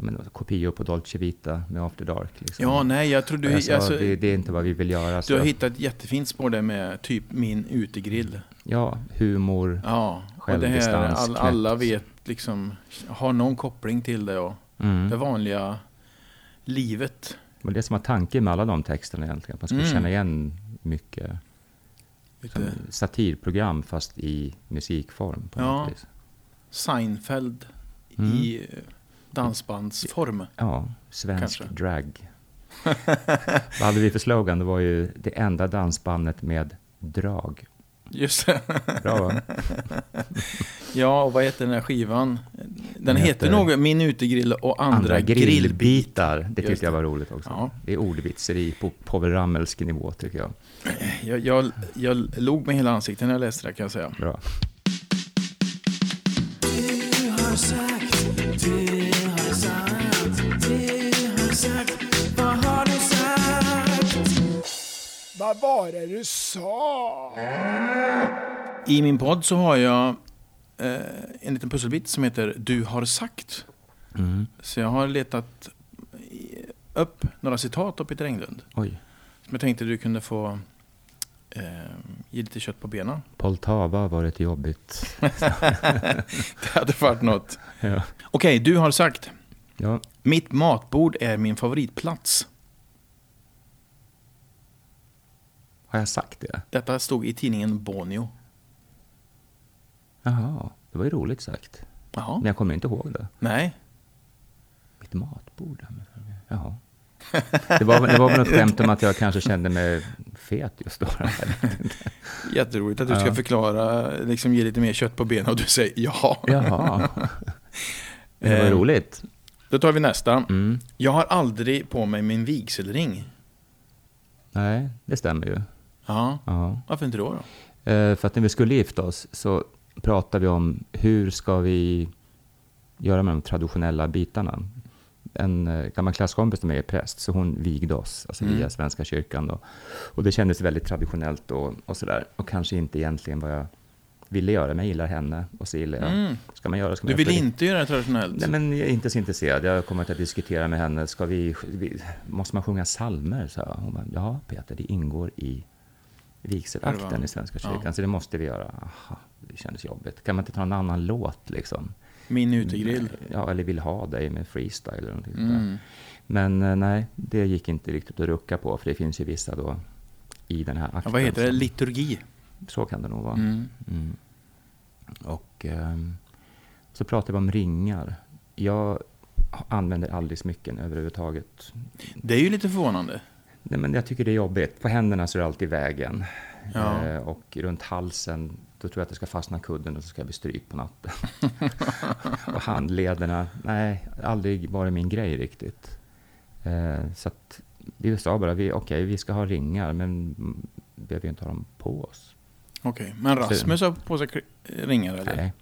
menar, kopior på Dolce Vita med After Dark. Liksom. Ja, nej, jag tror du... Sa, alltså, det, det är inte vad vi vill göra. Så du har hittat ett jättefint spår där med typ min utegrill. Ja, humor. Ja, och det här, Självdistans, all, alla vet liksom, har någon koppling till det och Mm. det vanliga livet. Men det som att tanken med alla de texterna egentligen. Att man skulle Mm. känna igen mycket Lite satirprogram fast i musikform. På Ja. Seinfeld Mm. i dansbandsform. Ja, svensk Kanske. drag. Vad hade vi för slogan? Det var ju det enda dansbandet med drag. Just det. Bra va? Ja, och vad heter den här skivan? Den, Den heter, heter något Min utegrill och andra, Andra grillbitar. grillbitar. Det tyckte jag var roligt också. Ja. Det är ordvitseri på Povel Ramelsk nivå tycker jag. Jag, jag, jag log med hela ansiktet när jag läste det kan jag säga. Bra. Du har sagt, du Vad var det du sa? I min podd så har jag eh, en liten pusselbit som heter Du har sagt. Mm. Så jag har letat upp några citat av Peter Englund. Oj. Som jag tänkte du kunde få eh, ge lite kött på benen. Poltava har varit jobbigt. Det hade varit något. Ja. Okej, du har sagt. ja. Mitt matbord är min favoritplats. Har jag sagt det? Detta stod i tidningen Bonio. Jaha, det var ju roligt sagt. Jaha, Men jag kommer inte ihåg det. nej. Mitt matbord. Jaha. Det var, det var väl något skämt om att jag kanske kände mig fet just då. Jätteroligt att du ska Ja. förklara, liksom ge lite mer kött på benen och du säger ja. Jaha. Men det var Eh. roligt. Då tar vi nästa. Mm. Jag har aldrig på mig min vigselring. Nej, det stämmer ju. Ja, Ja. varför inte då? då? Eh, För att när vi skulle gifta oss så pratade vi om hur ska vi göra med de traditionella bitarna. En eh, gammal klasskompis till mig är präst, så hon vigde oss, alltså Mm. via Svenska kyrkan. Då. Och det kändes väldigt traditionellt och, och sådär. Och kanske inte egentligen vad jag ville göra, men jag gillar henne och så gillar jag. Mm. Ska man göra, ska man Du vill inte göra det traditionellt? Nej, men jag är inte så intresserad. Jag kommer att diskutera med henne. Ska vi, vi, måste man sjunga salmer? Så hon bara, ja Peter, det ingår i vigselakten i Svenska kyrkan, ja. så det måste vi göra. Aha, det kändes jobbigt. Kan man inte ta en annan låt liksom? Min utegrill. Ja, eller Vill ha dig med freestyle eller någonting. Mm. Men eh, nej, det gick inte riktigt att rucka på, för det finns ju vissa då i den här akten. Ja, vad heter det? Liturgi? Så kan det nog vara. Mm. Mm. Och ehm, så pratar vi om ringar. Jag använder aldrig smycken överhuvudtaget. Det är ju lite förvånande. Nej, men jag tycker det är jobbigt. På händerna så är det alltid vägen. Ja. Eh, och runt halsen, då tror jag att det ska fastna kudden och så ska jag bli stryk på natten. och handlederna, nej, aldrig varit min grej riktigt. Eh, så att vi sa bara, vi, okej, vi ska ha ringar, men vi behöver ju inte ha dem på oss. Okej, men Rasmus har på sig ringar eller? Nej.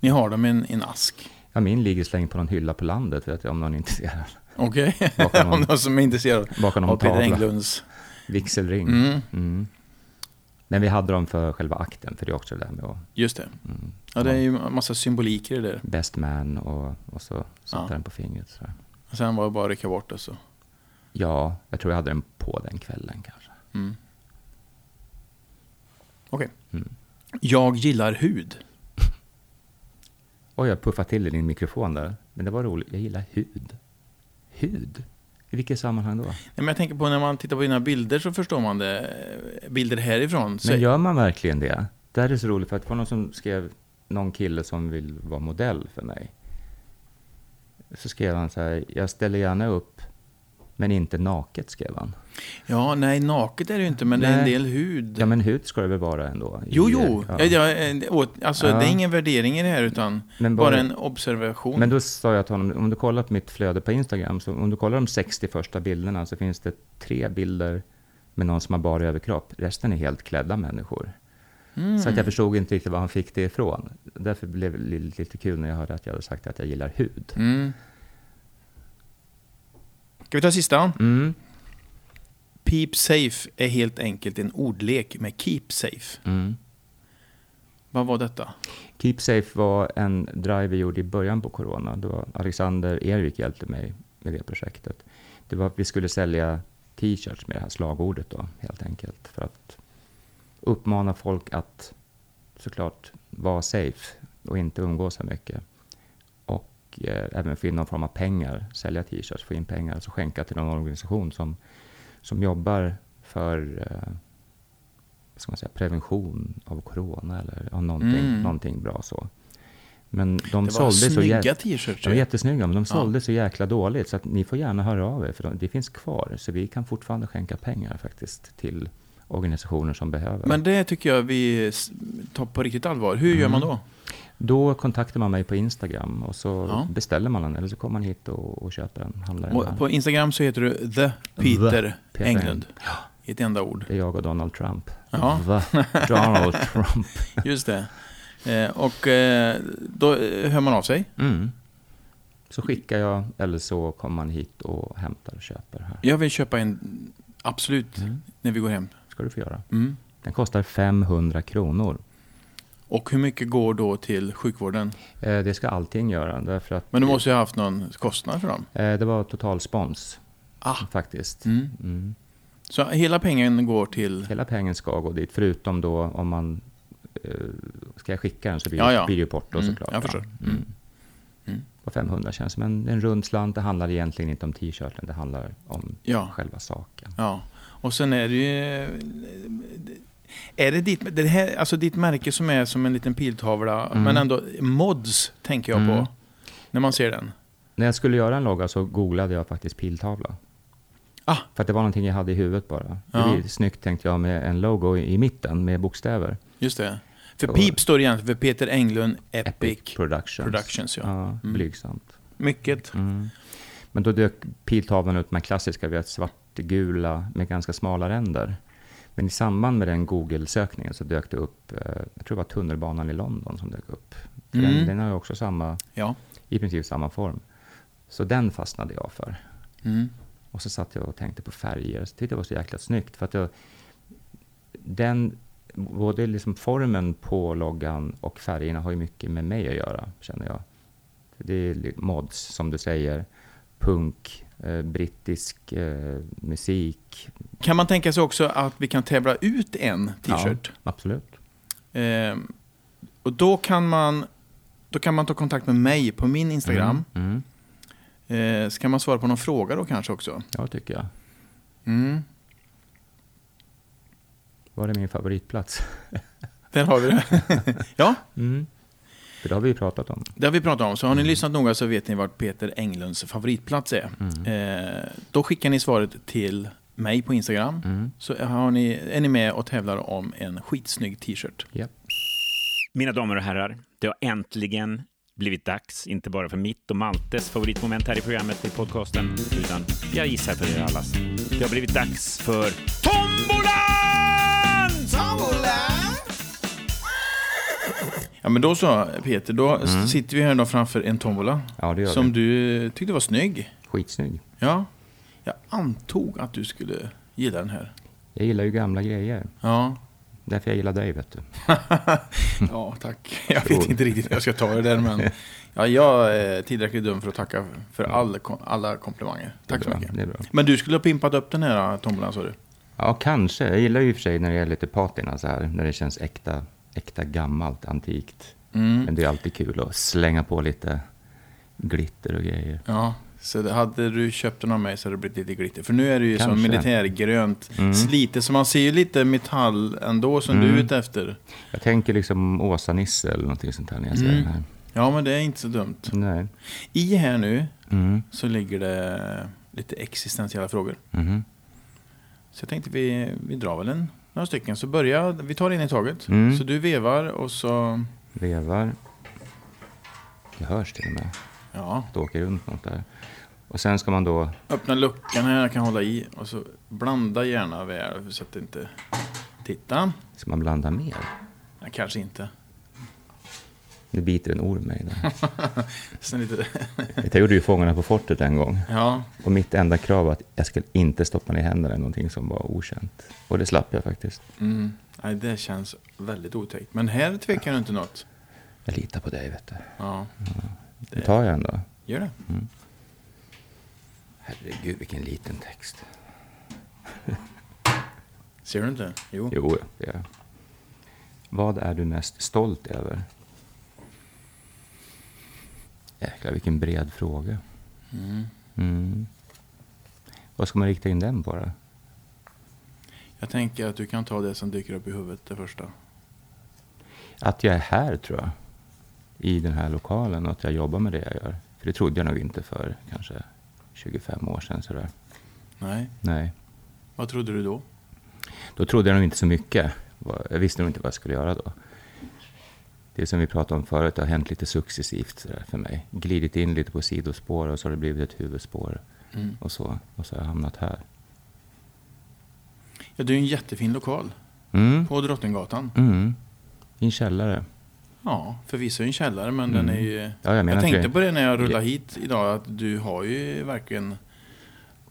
Ni har dem i en, i en ask? Ja, min ligger slängd på någon hylla på landet, vet jag, om någon är intresserad. Okej, Bakom om någon- som är intresserad Bakom av någon Peter tavla. Englunds. Vigselring. Mm, Mm. Men vi hade dem för själva akten, för det är också det där med att... just det. Mm, Ja, det är ju en massa symbolik i det där. Best man och, och så satte Ja. den på fingret. Så. Och sen var det bara att rycka bort det så. Ja, jag tror jag hade den på den kvällen kanske. Mm. Okej. Mm. Jag gillar hud. Oj, jag puffade till i din mikrofon där. Men det var roligt. Jag gillar hud. Hud? I vilket sammanhang då? Nej, men jag tänker på när man tittar på dina bilder så förstår man det. Bilder härifrån. Så, Men gör man verkligen det? Det här är så roligt för att det var någon som skrev, någon kille som vill vara modell för mig. Så skrev han så här, jag ställer gärna upp, men inte naket, skrev han. Ja, nej, naket är det ju inte, men det är en Nej. del hud. Ja, men hud ska det väl vara ändå? i- Jo, jo. ja. Ja. Åt- alltså, Ja. Det är ingen värdering i det här, utan bara bara- en observation. Men då sa jag till honom, om du kollar på mitt flöde på Instagram, så om du kollar de 60 första bilderna så finns det tre bilder med någon som har bara överkropp. Resten är helt klädda människor. Mm. Så att jag förstod inte riktigt var han fick det ifrån. Därför blev det lite kul när jag hörde att jag hade sagt att jag gillar hud. Mm. Ska vi ta sista? Mm, Peep safe är helt enkelt en ordlek med keep safe. mm. Vad var detta? Keep Safe var en drive vi gjorde i början på corona. Det var Alexander Erik hjälpte mig med det projektet. Det var att vi skulle sälja t-shirts med det här slagordet då, helt enkelt. För att uppmana folk att såklart vara safe och inte umgås så mycket. Och eh, även få in någon form av pengar, sälja t-shirts, få in pengar, alltså skänka till någon organisation som, som jobbar för eh, ska man säga, prevention av corona eller ja, någonting, Mm. någonting bra så. Men de det sålde så t-shirts. de var jättesnygga, men de Ja. sålde så jäkla dåligt så att ni får gärna höra av er, för de, det finns kvar. Så vi kan fortfarande skänka pengar faktiskt till organisationer som behöver. Men det tycker jag vi tar på riktigt allvar. Hur gör Mm. man då? Då kontaktar man mig på Instagram och så Ja. beställer man den eller så kommer man hit och, och köper den. Handlar den Och där. på Instagram så heter du The Peter Peter Englund. I ett enda ord. Det är jag och Donald Trump. Ja. Va? Donald Trump. Just det. Eh, och eh, då hör man av sig. Mm. Så skickar jag eller så kommer man hit och hämtar och köper här. Jag vill köpa en, absolut, Mm. när vi går hem. ska du få göra. Mm. Den kostar 500 kronor. Och hur mycket går då till sjukvården? Eh, det ska allting göra. Därför att Men du måste ju ha haft någon kostnad för dem. eh, det var total spons Ah. faktiskt. Mm. Mm. Så hela pengen går till... Hela pengen ska gå dit, förutom då om man... Eh, ska jag skicka den så blir, Ja, ja. blir det ju porto Mm, såklart. jag förstår. va? Mm. Mm. Och 500 känns som en, en rund slant. Det handlar egentligen inte om t-shirten, det handlar om Ja. själva saken. Ja. Och sen är det ju... Är det ditt, det här, alltså ditt märke som är som en liten piltavla, Mm. men ändå mods tänker jag Mm. på. När man ser den. När jag skulle göra en logga så googlade jag faktiskt piltavla. Ah. För att det var någonting jag hade i huvudet bara. Ja. Det blir snyggt tänkte jag med en logo i i mitten med bokstäver. Just det. För Så- PIP står egentligen för Peter Englund Epic, Productions. Productions. Ja. Ja, Mm. blygsamt. Mycket. Mm. Men då dök piltavlan ut med klassiska, vi har svartgula med ganska smala ränder. Men i samband med den Google-sökningen så dök det upp, eh, jag tror det var tunnelbanan i London som dök upp. Mm. Den, den har ju också samma, Ja. i princip samma form. Så den fastnade jag för. Mm. Och så satt jag och tänkte på färger. Så tyckte det var så jäkla snyggt. För att jag, den, både liksom formen på loggan och färgerna har ju mycket med mig att göra, känner jag. Det är mods, som du säger. Punk, brittisk eh, musik. Kan man tänka sig också att vi kan tävla ut en t-shirt? Ja, absolut. Ehm, och då kan, man, då kan man ta kontakt med mig på min Instagram. Mm. Mm. Eh, så kan man svara på någon fråga då kanske också. Ja, tycker jag. Mm. Var är min favoritplats? Där har vi det. ja, Mm. För det har vi ju pratat om. det har vi pratat om. Så har ni lyssnat noga så vet ni vart Peter Englunds favoritplats är. Mm. Eh, då skickar ni svaret till mig på Instagram. Mm. Så har ni, är ni med och tävlar om en skitsnygg t-shirt. Japp. Mina damer och herrar, det har äntligen blivit dags, inte bara för mitt och Maltes favoritmoment här i programmet i podcasten, utan jag gissar för er allas. Det har blivit dags för Tombolan! Ja men då så Peter, då sitter vi här då framför en tombola. Mm. Ja, det gör Som vi. du tyckte var snygg. Skitsnygg. Ja. Jag antog att du skulle gilla den här. Jag gillar ju gamla grejer. Ja. Därför jag gillar dig, vet du. Ja, tack. Jag vet inte riktigt hur jag ska ta det där, men ja, jag är tillräckligt dum för att tacka för all, alla komplimanger. Tack Det så mycket. Det. Men du skulle ha pimpat upp den här tombolan, sa du? Ja, kanske. Jag gillar ju i och för sig när det är lite patina så här, när det känns äkta, äkta gammalt, antikt. Mm. Men det är alltid kul att slänga på lite glitter och grejer. Ja, så det, hade du köpt den av mig så hade det blivit lite glitter. För nu är det ju som Kanske. militärgrönt, Mm. slitet, så man ser ju lite metall ändå som du är Mm. ute efter. Jag tänker liksom Åsa-Nisse eller någonting sånt här när jag ser Mm. den här. Ja, men det är inte så dumt. Nej. I här nu Mm. så ligger det lite existentiella frågor. Mhm. Så jag tänkte vi, vi drar väl en, några stycken. Så börja, vi tar en i taget. Mm. Så du vevar och så... Vevar. Det hörs till och med. Ja, Det åker runt något där. Och sen ska man då... öppna luckan här, jag kan hålla i. Och så blanda gärna väl så att det inte... Titta. Ska man blanda mer? Nej, kanske inte. Nu biter en orm mig. Jag gjorde ju Fångarna på fortet en gång. Ja, Och mitt enda krav var att jag skulle inte stoppa ner händerna i någonting som var okänt. Och det slapp jag faktiskt. mm. Nej, det känns väldigt otäckt. Men här tvekar du inte något. Jag litar på dig, vet du. Ja, Nu tar jag den då. gör det. Herregud, vilken liten text. Ser du inte? Jo. Jo, det jag. Vad är du mest stolt över? Jäklar, vilken bred fråga. Mm. Mm. Vad ska man rikta in den på då? Jag tänker att du kan ta det som dyker upp i huvudet, det första. Att jag är här, tror jag. I den här lokalen och att jag jobbar med det jag gör. För det trodde jag nog inte för kanske 25 år sedan. Sådär. Nej. Nej. Vad trodde du då? Då trodde jag nog inte så mycket. Jag visste nog inte vad jag skulle göra då. Det som vi pratade om förut, det har hänt lite successivt för mig. Glidit in lite på sidospår och så har det blivit ett huvudspår. Mm. Och så, och så har jag hamnat här. Ja, det är en jättefin lokal Mm. på Drottninggatan. Mm. I en källare. Ja, förvisso en källare, men den är ju... Ja, jag Jag, tänkte inte- på det när jag rullade hit idag, att du har ju verkligen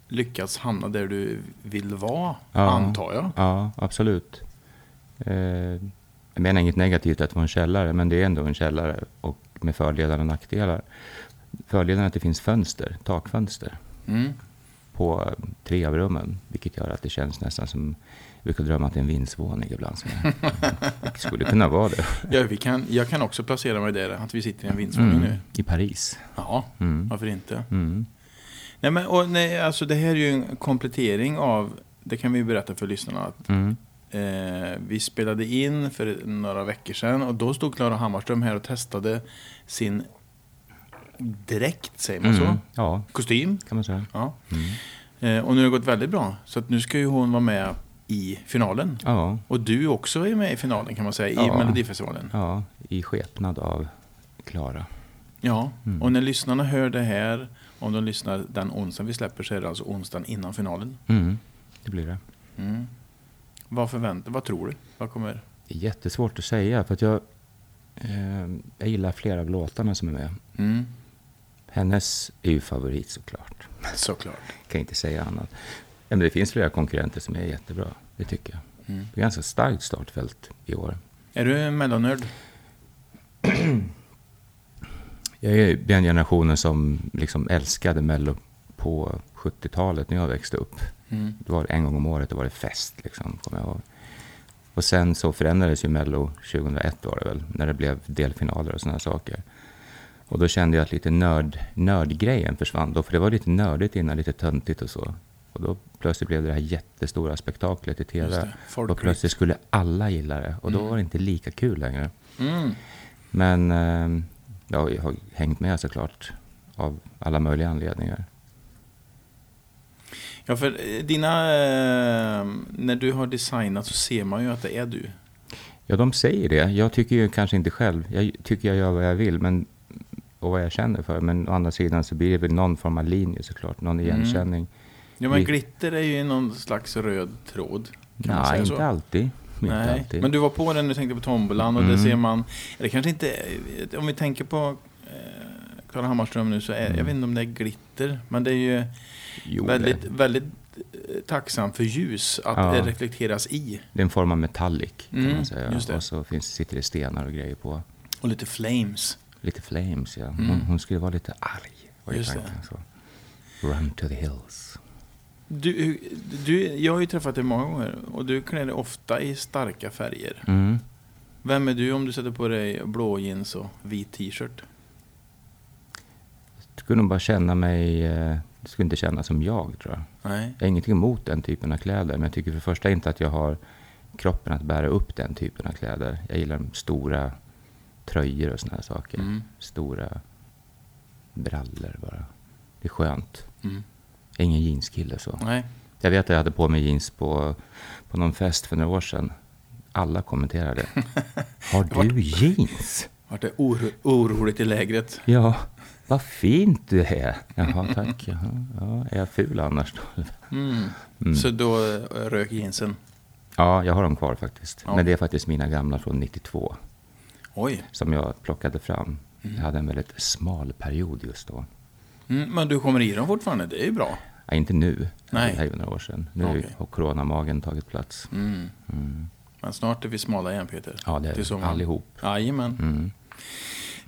lyckats hamna där du vill vara, Ja. antar jag. Ja, absolut. Eh, jag menar inget negativt att vara en källare, men det är ändå en källare och med fördelar och nackdelar. Fördelen är att det finns fönster, takfönster, Mm. på eh, tre av rummen, vilket gör att det känns nästan som jag brukar drömma att det är en vindsvåning ibland. Som jag, det skulle kunna vara det. Ja, vi kan, jag kan också placera mig där, att vi sitter i en vindsvåning Mm, nu. I Paris. Ja, Mm. varför inte? Mm. Nej, men, och, nej, alltså, det här är ju en komplettering av, det kan vi berätta för lyssnarna, att Mm. Eh, vi spelade in för några veckor sedan och då stod Klara Hammarström här och testade sin dräkt, säger man Mm. så? Ja, Kostym. kan man säga. Ja. Mm. Eh, och nu har det gått väldigt bra. Så nu ska ju hon vara med i finalen. Ja, Och du också är med i finalen kan man säga, i Ja. Melodifestivalen. ja, i skepnad av Klara. Ja, Mm. och när lyssnarna hör det här, om de lyssnar den onsdagen vi släpper så är det alltså onsdagen innan finalen. Mm. Det blir det. Mm. Vad förväntar Vad tror du? Vad kommer? Det är jättesvårt att säga för att jag, eh, jag gillar flera av låtarna som är med. Mm. Hennes är ju favorit såklart. Såklart. Kan inte säga annat. Men det finns flera konkurrenter som är jättebra. Det tycker jag. Mm. Det är ganska starkt startfält i år. Är du mellannörd? Jag är den generationen som liksom älskade Mello på 70-talet när jag växte upp. Mm. Det var en gång om året, det var det fest liksom, kommer jag ihåg. Och sen så förändrades ju Mello 2001 var det väl, när det blev delfinaler och sådana saker. Och då kände jag att lite nörd, nördgrejen försvann då, för det var lite nördigt innan, lite töntigt och så. Och då plötsligt blev det det här jättestora spektaklet i tv. Och plötsligt skulle alla gilla det. Och då var det inte lika kul längre. Mm. Men eh, ja, jag har hängt med såklart, av alla möjliga anledningar. Ja, för eh, dina... Eh, när du har designat så ser man ju att det är du. Ja, de säger det. Jag tycker ju kanske inte själv. Jag tycker jag gör vad jag vill men, och vad jag känner för. Men å andra sidan så blir det väl någon form av linje såklart. Någon igenkänning. Ja, men glitter är ju någon slags röd tråd. Nej, inte alltid. Inte Nej, alltid. men du var på den när du tänkte på tombolan och det Mm. ser man... Eller kanske inte... Om vi tänker på eh, Klara Hammarström nu så är... Jag vet inte om det är glitter, men det är ju Mm. Jo, väldigt, det, väldigt eh, tacksam för ljus att Ja. det reflekteras i. det är en form av metallic kan Mm, man säga. det. Och så finns, sitter det stenar och grejer på. Och lite flames. Lite flames, ja. Hon, Mm. hon skulle vara lite arg. Var ju Just det. tanken, så. Run to the hills. Du, du, jag har ju träffat dig många gånger och du klär dig ofta i starka färger. Mm. Vem är du om du sätter på dig blå jeans och vit t-shirt? Jag skulle nog bara känna mig... Skulle inte kännas som jag, tror jag. Nej. Jag har ingenting emot den typen av kläder, men jag tycker för det första inte att jag har kroppen att bära upp den typen av kläder. Jag gillar stora tröjor och såna här saker. Mm. Stora brallor bara. Det är skönt. Mm. Jag är ingen jeanskille så. Nej. Jag vet att jag hade på mig jeans på, på någon fest för några år sedan. Alla kommenterade. Har du jeans? Vart det oro, oroligt i lägret? Ja, vad fint du är. Jaha, tack. Jaha, ja, är jag ful annars då? Mm. Mm. Så då eh, rök jeansen? Ja, jag har dem kvar faktiskt. Ja. Men det är faktiskt mina gamla från 92 Oj. som jag plockade fram. Jag hade en väldigt smal period just då. Mm, men du kommer i dem fortfarande, det är ju bra. Ja, inte nu, Nej. det här är ju några år sedan. Nu Okej. har coronamagen tagit plats. Mm. Mm. Men snart är vi smala igen Peter. Ja, det är vi allihop. Jajamän. Mm.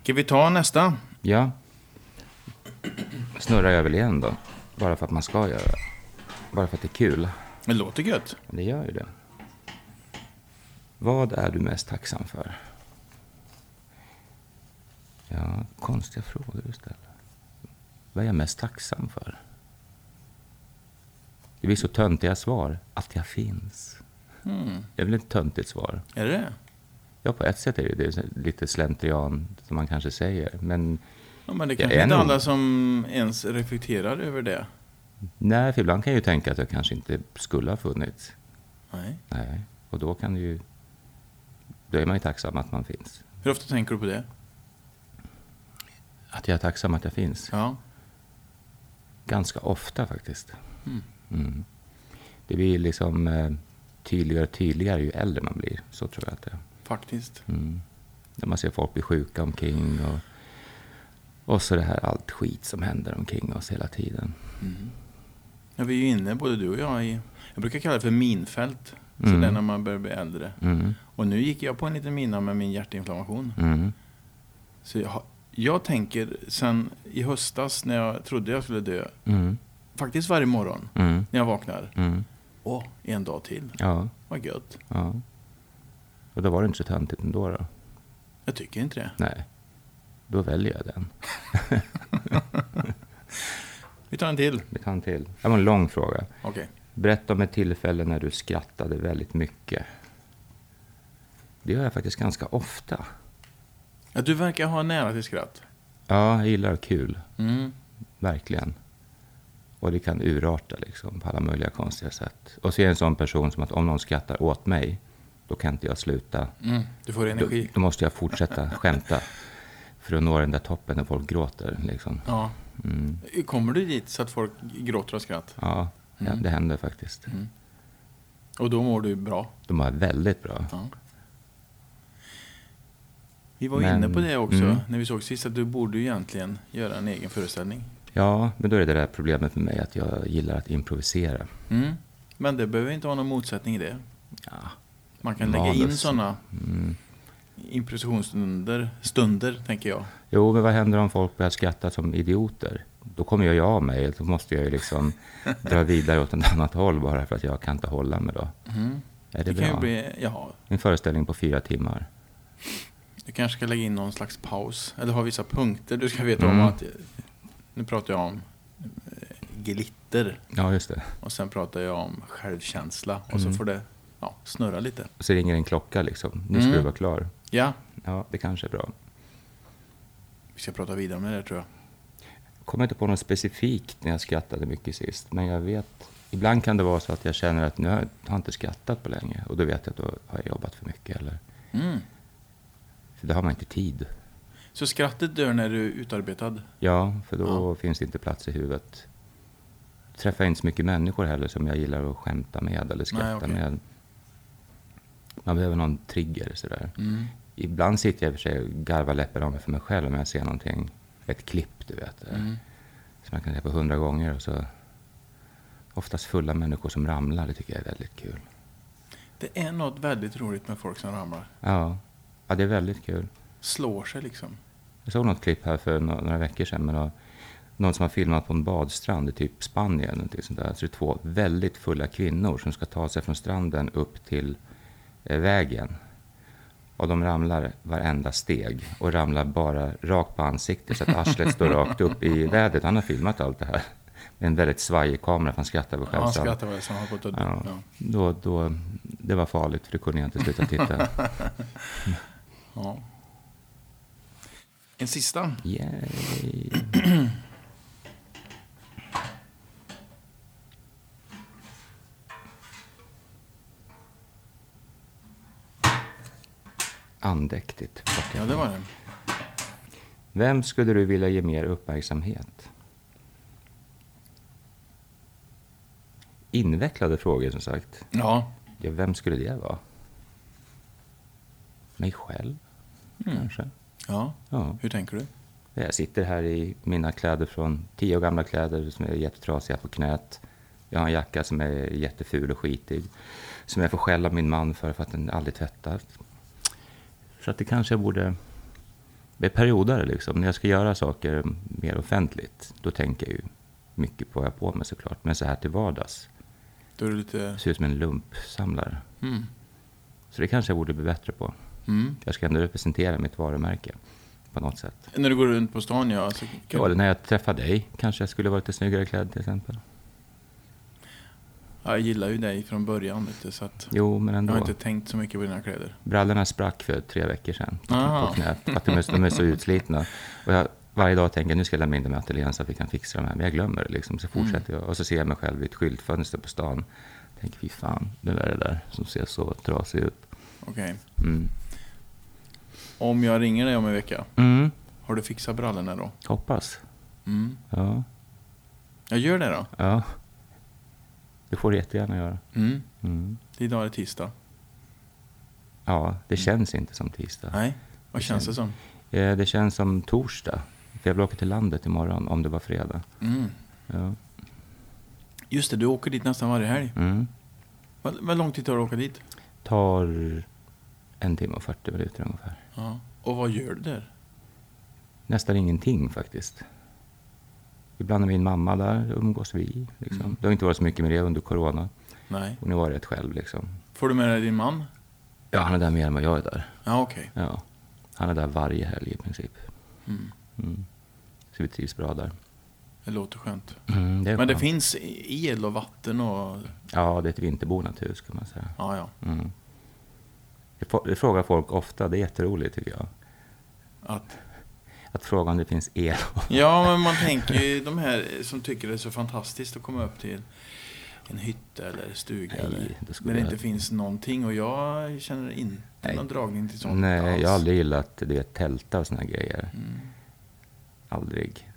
Ska vi ta nästa? Ja. Snurrar jag väl igen då. Bara för att man ska göra det. Bara för att det är kul. Det låter gött. Det gör ju det. Vad är du mest tacksam för? Ja, konstiga frågor du ställer. Vad är jag mest tacksam för? Det blir så töntiga svar. Att jag finns. Mm. Det är väl ett töntigt svar? Är det det? Ja, på ett sätt är det, det lite slentrian som man kanske säger. Men Ja, men det kanske är inte nog- alla som ens reflekterar över det. nej, för ibland kan jag ju tänka att jag kanske inte skulle ha funnits. Nej. Nej, och då kan ju... Då är man ju tacksam att man finns. Hur ofta tänker du på det? Att jag är tacksam att jag finns. Ja. Ganska ofta faktiskt. Mm. Mm. Det blir liksom eh, tydligare och tydligare ju äldre man blir. Så tror jag att det är. Faktiskt. Mm. När man ser folk bli sjuka omkring och, och så det här allt skit som händer omkring oss hela tiden. Ja, vi är ju inne, både du och jag, i... Jag brukar kalla det för minfält. Så Mm. det är när man börjar bli äldre. Mm. Och nu gick jag på en liten mina med min hjärtinflammation. Mm. Så jag, jag tänker sen i höstas när jag trodde jag skulle dö, Mm. faktiskt varje morgon Mm. när jag vaknar. Mm. Åh, en dag till. Ja, Vad gött. ja. Och då var det inte så töntigt ändå då? Jag tycker inte det. Nej. Då väljer jag den. Vi tar en till. Vi tar en till. Det var en lång fråga. Okej. Berätta om ett tillfälle när du skrattade väldigt mycket. Det gör jag faktiskt ganska ofta. Ja, du verkar ha nära till skratt. Ja, jag gillar kul. Mm. Verkligen. Och det kan urarta liksom på alla möjliga konstiga sätt. Och så är jag en sån person som att om någon skrattar åt mig, då kan inte jag sluta. Mm. Du får Då, energi. då måste jag fortsätta skämta. För att nå den där toppen när folk gråter. Liksom. Ja. Mm. Kommer du dit så att folk gråter av skratt? Ja, ja, Mm. det händer faktiskt. Och då mår du bra? De var väldigt bra. Ja. Vi var Men- inne på det också mm. när vi såg sist, att du borde egentligen göra en egen föreställning. Ja, men då är det det där problemet med mig att jag gillar att improvisera. Mm. Men det behöver inte vara någon motsättning i det. Ja. Man kan lägga in Manus. sådana Mm. improvisationsstunder, stunder, tänker jag. Jo, men vad händer om folk börjar skratta som idioter? Då kommer jag ju av mig. Då måste jag ju liksom dra vidare åt ett annat håll bara för att jag kan inte hålla mig då. Mm. Är det, Det kan ju bra? bli, ja, En föreställning på fyra timmar. du kanske ska lägga in någon slags paus. Eller ha vissa punkter. Du ska veta om Mm. att, nu pratar jag om eh, glitter. Ja, just det. Och sen pratar jag om självkänsla. Och så Mm. får det ja, snurra lite. Och så ringer en klocka liksom. Nu ska Mm. du vara klar. Ja, Ja, det kanske är bra. vi ska prata vidare om det där tror jag. Jag kommer inte på något specifikt när jag skrattade mycket sist. Men jag vet, ibland kan det vara så att jag känner att nu har jag inte skrattat på länge. Och då vet jag att då har jag jobbat för mycket. Eller, Mm. för då har man inte tid. Så skrattet dör när du är utarbetad? Ja, för då Ja. finns det inte plats i huvudet. Träffar inte så mycket människor heller som jag gillar att skämta med eller skratta Nej, okej. med. Man behöver någon trigger sådär. Mm. Ibland sitter jag i och för sig och garvar läppen av mig för mig själv om jag ser någonting, ett klipp du vet. Mm. Som jag kan se på hundra gånger och så oftast fulla människor som ramlar, det tycker jag är väldigt kul. Det är något väldigt roligt med folk som ramlar. Ja, ja det är väldigt kul. Slår sig liksom. Jag såg något klipp här för nå- några veckor sedan med nå- någon som har filmat på en badstrand i typ Spanien. eller sånt där. Så det är två väldigt fulla kvinnor som ska ta sig från stranden upp till eh, vägen. Och de ramlar varenda steg och ramlar bara rakt på ansiktet så att arslet står rakt upp i vädret. Han har filmat allt det här med en väldigt svajig kamera för han skrattar väl Ja, själv. så han- skrattar väl han har fått Ja. ja. Då, då, det var farligt för då kunde jag inte sluta titta. ja. En sista. Yay. Andäktigt. Ja, det var det. Vem skulle du vilja ge mer uppmärksamhet? Invecklade frågor som sagt. Ja. Ja, vem skulle det vara? Mig själv, kanske? ja. Ja. Hur tänker du? Jag sitter här i mina kläder från tio år gamla kläder som är jättetrasiga på knät. Jag har en jacka som är jätteful och skitig. Som jag får skälla min man för, för att den aldrig tvättas. Så att det kanske borde... Det är perioder liksom. När jag ska göra saker mer offentligt, då tänker jag ju mycket på vad jag har på mig såklart. Men så här till vardags, Då är du lite... ser ut som en lumpsamlare. Mm. Så det kanske jag borde bli bättre på. Mm. Jag ska ändå representera mitt varumärke på något sätt. När du går runt på stan, ja. Alltså, Ja, eller när jag träffar dig kanske jag skulle vara lite snyggare klädd till exempel. Ja, jag gillar ju dig från början, du, så att Jo, men jag ändå. har inte tänkt så mycket på dina kläder. Brallorna sprack för tre veckor sedan på, Ah. på knät. Att de är, de är så utslitna. Och jag, varje dag tänker jag nu ska jag lämna in dem i ateljén så att vi kan fixa dem här. Men jag glömmer det liksom. Så fortsätter jag. Och så ser jag mig själv i ett skyltfönster på stan. Tänker, fy fan, där är det där som ser så trasig ut. Okej. Mm. Om jag ringer dig om en vecka, Mm. har du fixat brallorna då? Hoppas. Mm. Ja. Jag gör det då. Ja. Det får du jättegärna göra. Mm. Mm. Idag är det tisdag. Ja, det känns inte som tisdag. Nej, vad Det känns det som? Eh, Det känns som torsdag. För jag vill åka till landet imorgon om det var fredag. Mm. Ja. Just det, du åker dit nästan varje helg. Mm. Vad, vad lång tid tar det att åka dit? Tar en timme och 40 minuter ungefär. Ja. Och vad gör du där? Nästan ingenting faktiskt. Ibland är min mamma där, umgås vi. Liksom. Mm. Det har inte varit så mycket med det under corona. Nej. Hon har varit rätt själv liksom. Får du med dig din man? Ja, han är där mer än vad jag är där. Ja, okej. Ja. Han är där varje helg i princip. Mm. Mm. Så vi trivs bra där. Det låter skönt. Mm, det Men det finns el och vatten och... Ja, det är ett vinterbonat hus kan man säga. Ja, ja. Mm. Det, det frågar folk ofta, det är jätteroligt tycker jag. Att... Att fråga om det finns el. Ja, men man tänker ju de här som tycker det är så fantastiskt att komma upp till en hytta eller stuga Nej, eller, det där det jag- inte finns någonting. Och jag känner inte Nej. någon dragning till sånt Nej, alls. jag har aldrig gillat det vet, tälta och såna grejer. Mm. Aldrig.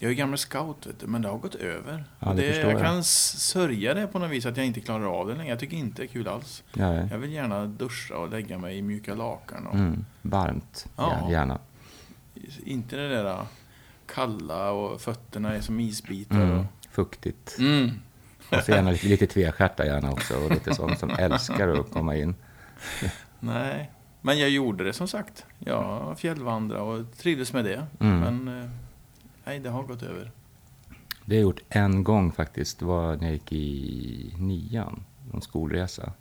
Jag är gammal scout, vet du, men det har gått över. Ja, det det, jag jag. kan sörja det på något vis att jag inte klarar av det längre. Jag tycker inte det är kul alls. Nej. Jag vill gärna duscha och lägga mig i mjuka lakan. Och Mm. Varmt, ja. gärna. Inte det där äh, kalla och fötterna är som isbitar. Mm. Fuktigt. Mm. Och så gärna lite, lite tvestjärta gärna också. Och lite sånt som älskar att komma in. Nej, men jag gjorde det som sagt. Jag fjällvandrade och trivdes med det. Mm. Men eh, nej, det har gått över. Det har jag gjort en gång faktiskt. Det var när jag gick i nian. Någon skolresa.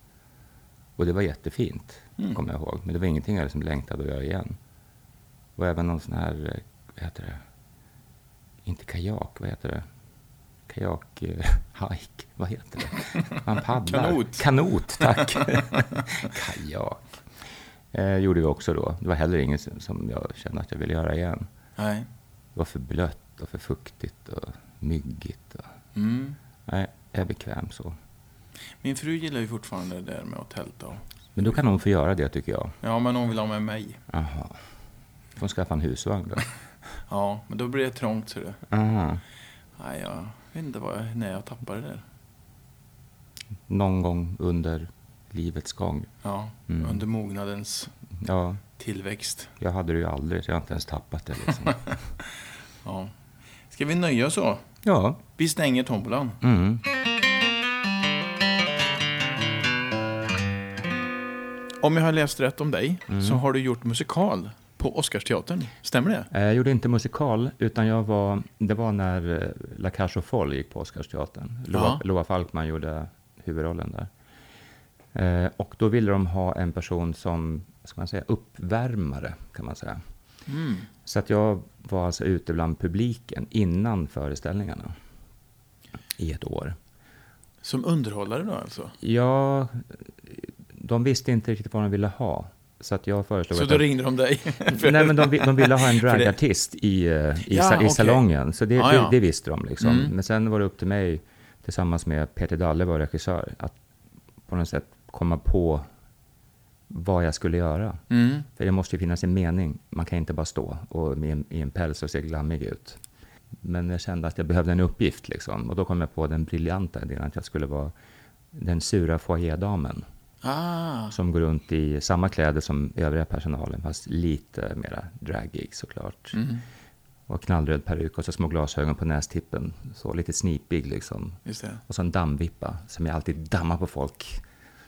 Och det var jättefint, Mm. kommer jag ihåg. Men det var ingenting jag liksom längtade att göra igen. Och även någon sån här, eh, vad heter det? Inte kajak, vad heter det? Kajak, eh, hike, vad heter det? Man paddlar. Kanot. Kanot, tack. kajak. Eh, gjorde vi också då. Det var heller inget som- jag kände att jag ville göra igen. Nej. Det var för blött och för fuktigt och myggigt. Och... Mm. Nej, jag är bekväm så. Min fru gillar ju fortfarande det där med att tälta. Men då kan hon få göra det tycker jag. Ja, men hon vill ha med mig. Jaha. Får hon skaffa en husvagn då? Ja, men då blir det trångt, ser du. Aha. Nej, jag vet inte vad jag, när jag tappade det. Någon gång under livets gång. Ja, Mm. under mognadens Ja, tillväxt. jag hade det ju aldrig så jag har inte ens tappat det liksom. Ja. Ska vi nöja oss så? Ja. Vi stänger tombolan. Mm. Om jag har läst rätt om dig Mm. så har du gjort musikal på Oscarsteatern. Stämmer det? Eh, Jag gjorde inte musikal, utan jag var, det var när eh, La Cage aux Folles gick på Oscarsteatern. Loa. Loa Falkman gjorde huvudrollen där. Eh, och då ville de ha en person som, ska man säga, uppvärmare, kan man säga. Mm. Så att jag var alltså ute bland publiken innan föreställningarna i ett år. Som underhållare då alltså? Ja, de visste inte riktigt vad de ville ha. Så att jag föreslog Så att då de, ringde de dig? Nej, men de, de ville ha en dragartist i, eh, i, Ja, i okej. salongen. Så det, Ja, ja. Det, visste de. Liksom. Mm. Men sen var det upp till mig, tillsammans med Peter Dalle, var regissör, att på något sätt komma på vad jag skulle göra. Mm. För det måste ju finnas en mening. Man kan inte bara stå och med en, i en päls och se glammig ut. Men jag kände att jag behövde en uppgift. Liksom. Och då kom jag på den briljanta idén att jag skulle vara den sura foajédamen Ah, som går runt i samma kläder som övriga personalen, fast lite mera dragig såklart. mm. Och knallröd peruk och så små glasögon på nästippen. Så lite snipig liksom. Och så en dammvippa som jag alltid dammar på folk.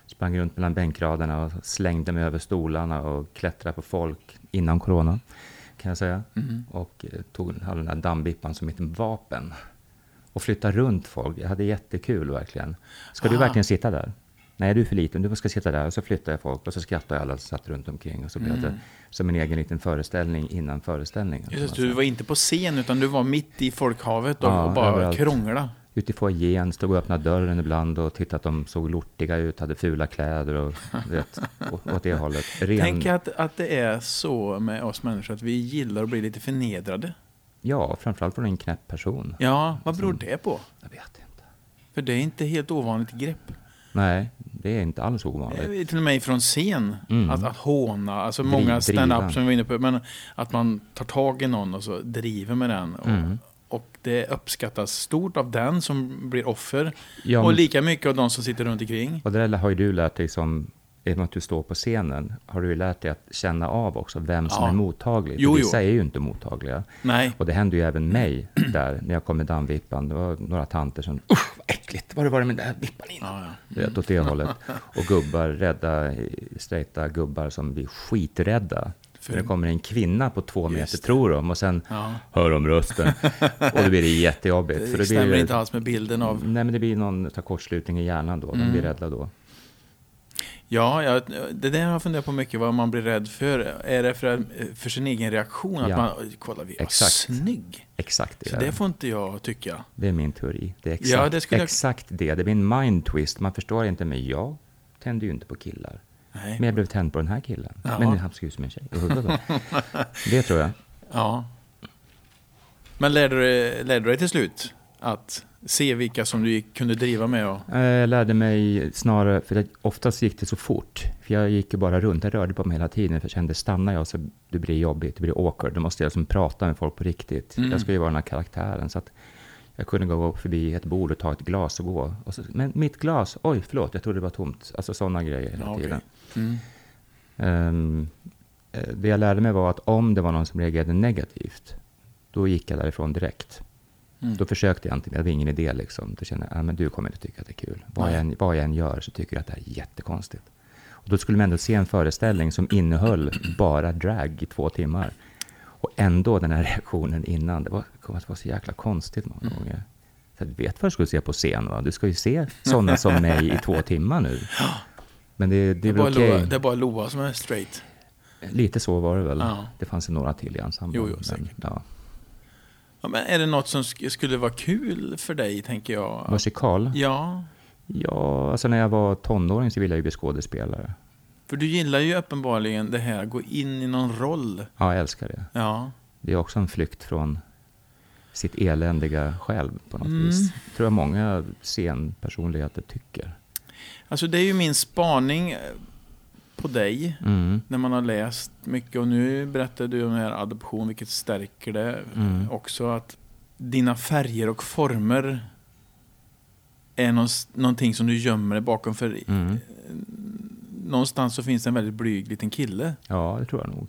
Sprang runt mellan bänkraderna och slängde mig över stolarna och klättrade på folk innan corona, kan jag säga. Mm. Och eh, tog hade den där dammvippan som ett vapen. Och flyttade runt folk. Jag hade jättekul verkligen. Ska du Ah. verkligen sitta där? Nej, du är för liten. Du ska sitta där. Och så flyttade jag folk och så skrattade alla som satt runt omkring. Och så blev det som en egen liten föreställning innan föreställningen. Just du var inte på scen utan du var mitt i folkhavet och, Ja, och bara överallt. krångla. Ute i foajén, stod och öppnade dörren ibland och tittade att de såg lortiga ut, hade fula kläder och vet, åt det hållet. Ren, Tänk att, att det är så med oss människor att vi gillar att bli lite förnedrade. Ja, framförallt från en knäpp person. Ja, vad beror det på? Jag vet inte. För det är inte helt ovanligt grepp. Nej, det är inte alls Eh, ovanligt. Till och med från scen. Mm. Att, att håna. Alltså Driv- många stand-up som vi var inne på. Men att man tar tag i någon och så driver med den. Och, Mm. och det uppskattas stort av den som blir offer. Ja, och lika mycket av de som sitter runt omkring. Och det där har ju du lärt dig som, med att du står på scenen, har du lärt dig att känna av också vem som Ja. är mottaglig. Jo, jo. Vissa är ju inte mottagliga. Nej. Och det hände ju även mig där, när jag kom med dammvippan. Det var några tanter som, usch vad äckligt, vad det var det med den där vippan innan? Ja, ja. Vet, åt det hållet. Och gubbar, rädda, straighta gubbar som blir skiträdda. För det kommer en kvinna på två meter, tror de, och sen Ja. hör de rösten. och då blir det jättejobbigt. Det för det stämmer blir, inte alls med bilden av... Nej, men det blir någon kortslutning i hjärnan då. De Mm. blir rädda då. Ja, ja, det där har jag funderat på mycket, vad man blir rädd för. Är det för, för sin egen reaktion? Att Ja. man, "Oj, kolla vi är Exakt. snygg. Exakt det. Så det får inte jag tycka. Det är min teori. Det är exakt, Ja, det skulle jag- exakt det. Det blir en mind twist. Man förstår inte, men jag tänder ju inte på killar. Nej. Men jag blev tänd på den här killen. Ja. Men han ser ut som en tjej. det tror jag. Ja. Men lärde du, dig- lärde du dig till slut att se vilka som du gick- kunde driva med? Och, Eh, Jag lärde mig snarare, för oftast gick det så fort. För jag gick ju bara runt, jag rörde på mig hela tiden. För jag kände, stannar jag så det blir jobbigt, det blir awkward. Då måste jag liksom prata med folk på riktigt. Mm. Jag ska ju vara den här karaktären. Så att jag kunde gå förbi ett bord och ta ett glas och gå. Och så, men mitt glas, oj förlåt, jag trodde det var tomt. Alltså sådana grejer hela Ja, okej. tiden. mm. Eh, det jag lärde mig var att om det var någon som reagerade negativt, då gick jag därifrån direkt. Mm. Då försökte jag inte, det var ingen idé liksom. Då kände jag, ah, men du kommer inte tycka att det är kul. Vad Nej. jag, än, vad jag än gör så tycker jag att det här är jättekonstigt. Och då skulle man ändå se en föreställning som innehöll bara drag i två timmar. Och ändå den här reaktionen innan, det var, det vara så jäkla konstigt många Mm. gånger. Så du vet vad du ska se på scen va? Du ska ju se sådana som mig i två timmar nu. Men det, det Det, är är bara okej. Loa, det är bara Loa som är straight. Lite så var det väl. Ja. Det fanns ju några till i ensemblen. Jo, jo, men, säkert. ja. Ja, men är det något som sk- skulle vara kul för dig, tänker jag? Musikal? Ja, Ja, alltså när jag var tonåring så ville jag ju bli skådespelare. för du gillar ju uppenbarligen det här, gå in i någon roll. Ja, jag älskar det. Ja, Det är också en flykt från sitt eländiga själv på något Mm. vis. tror jag många scenpersonligheter tycker. alltså det är ju min spaning på dig. Mm. när man har läst mycket och nu berättar du om den här adoption, vilket stärker det Mm. också att dina färger och former är någonting som du gömmer dig bakom för Mm. någonstans så finns det en väldigt blyg liten kille. Ja, det tror jag nog.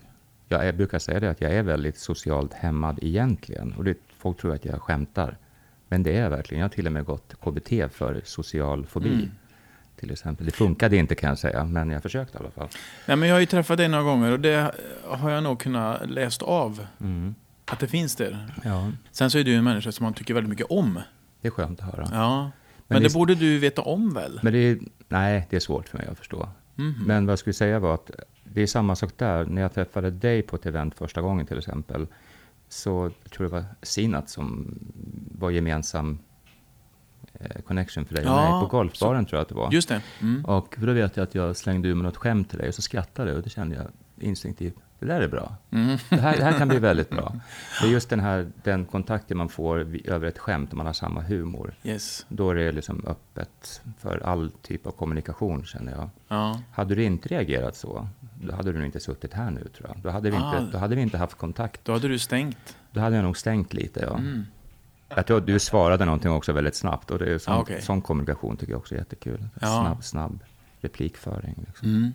Jag, jag brukar säga det att jag är väldigt socialt hämmad egentligen. Och det, folk tror att jag skämtar. Men det är jag verkligen. Jag har till och med gått KBT för social fobi. Mm. Till exempel. Det funkade inte kan jag säga, men jag försökte i alla fall. Nej, men jag har ju träffat dig några gånger och det har jag nog kunnat läst av Mm. att det finns där. Ja, Sen så är du en människa som man tycker väldigt mycket om. det är skönt att höra. Ja. Men, Men det det- borde du veta om väl? Men det är, nej, det är svårt för mig att förstå. Mhm. Men vad jag skulle säga var att det är samma sak där. När jag träffade dig på ett event första gången till exempel, så jag tror det var Sinat som var gemensam connection för dig och Ja, mig. På golfbaren tror jag att det var. Just det. Mm. Och då vet jag att jag slängde ur mig något skämt till dig och så skrattade jag och då kände jag instinktivt, det där är bra. Mm. Det här, det här kan bli väldigt bra. Det är just den här den kontakten man får över ett skämt om man har samma humor. Yes. Då är det liksom öppet för all typ av kommunikation känner jag. Ja. Hade du inte reagerat så, då hade du nog inte suttit här nu tror jag. Då hade vi inte, Ah. då hade vi inte haft kontakt. Då hade du stängt. Då hade jag nog stängt lite, ja. Mm. Jag tror att du svarade någonting också väldigt snabbt och det är sån, Ah, okej. sån kommunikation tycker jag också är jättekul. Ja. Snabb, snabb replikföring. Liksom. Mm.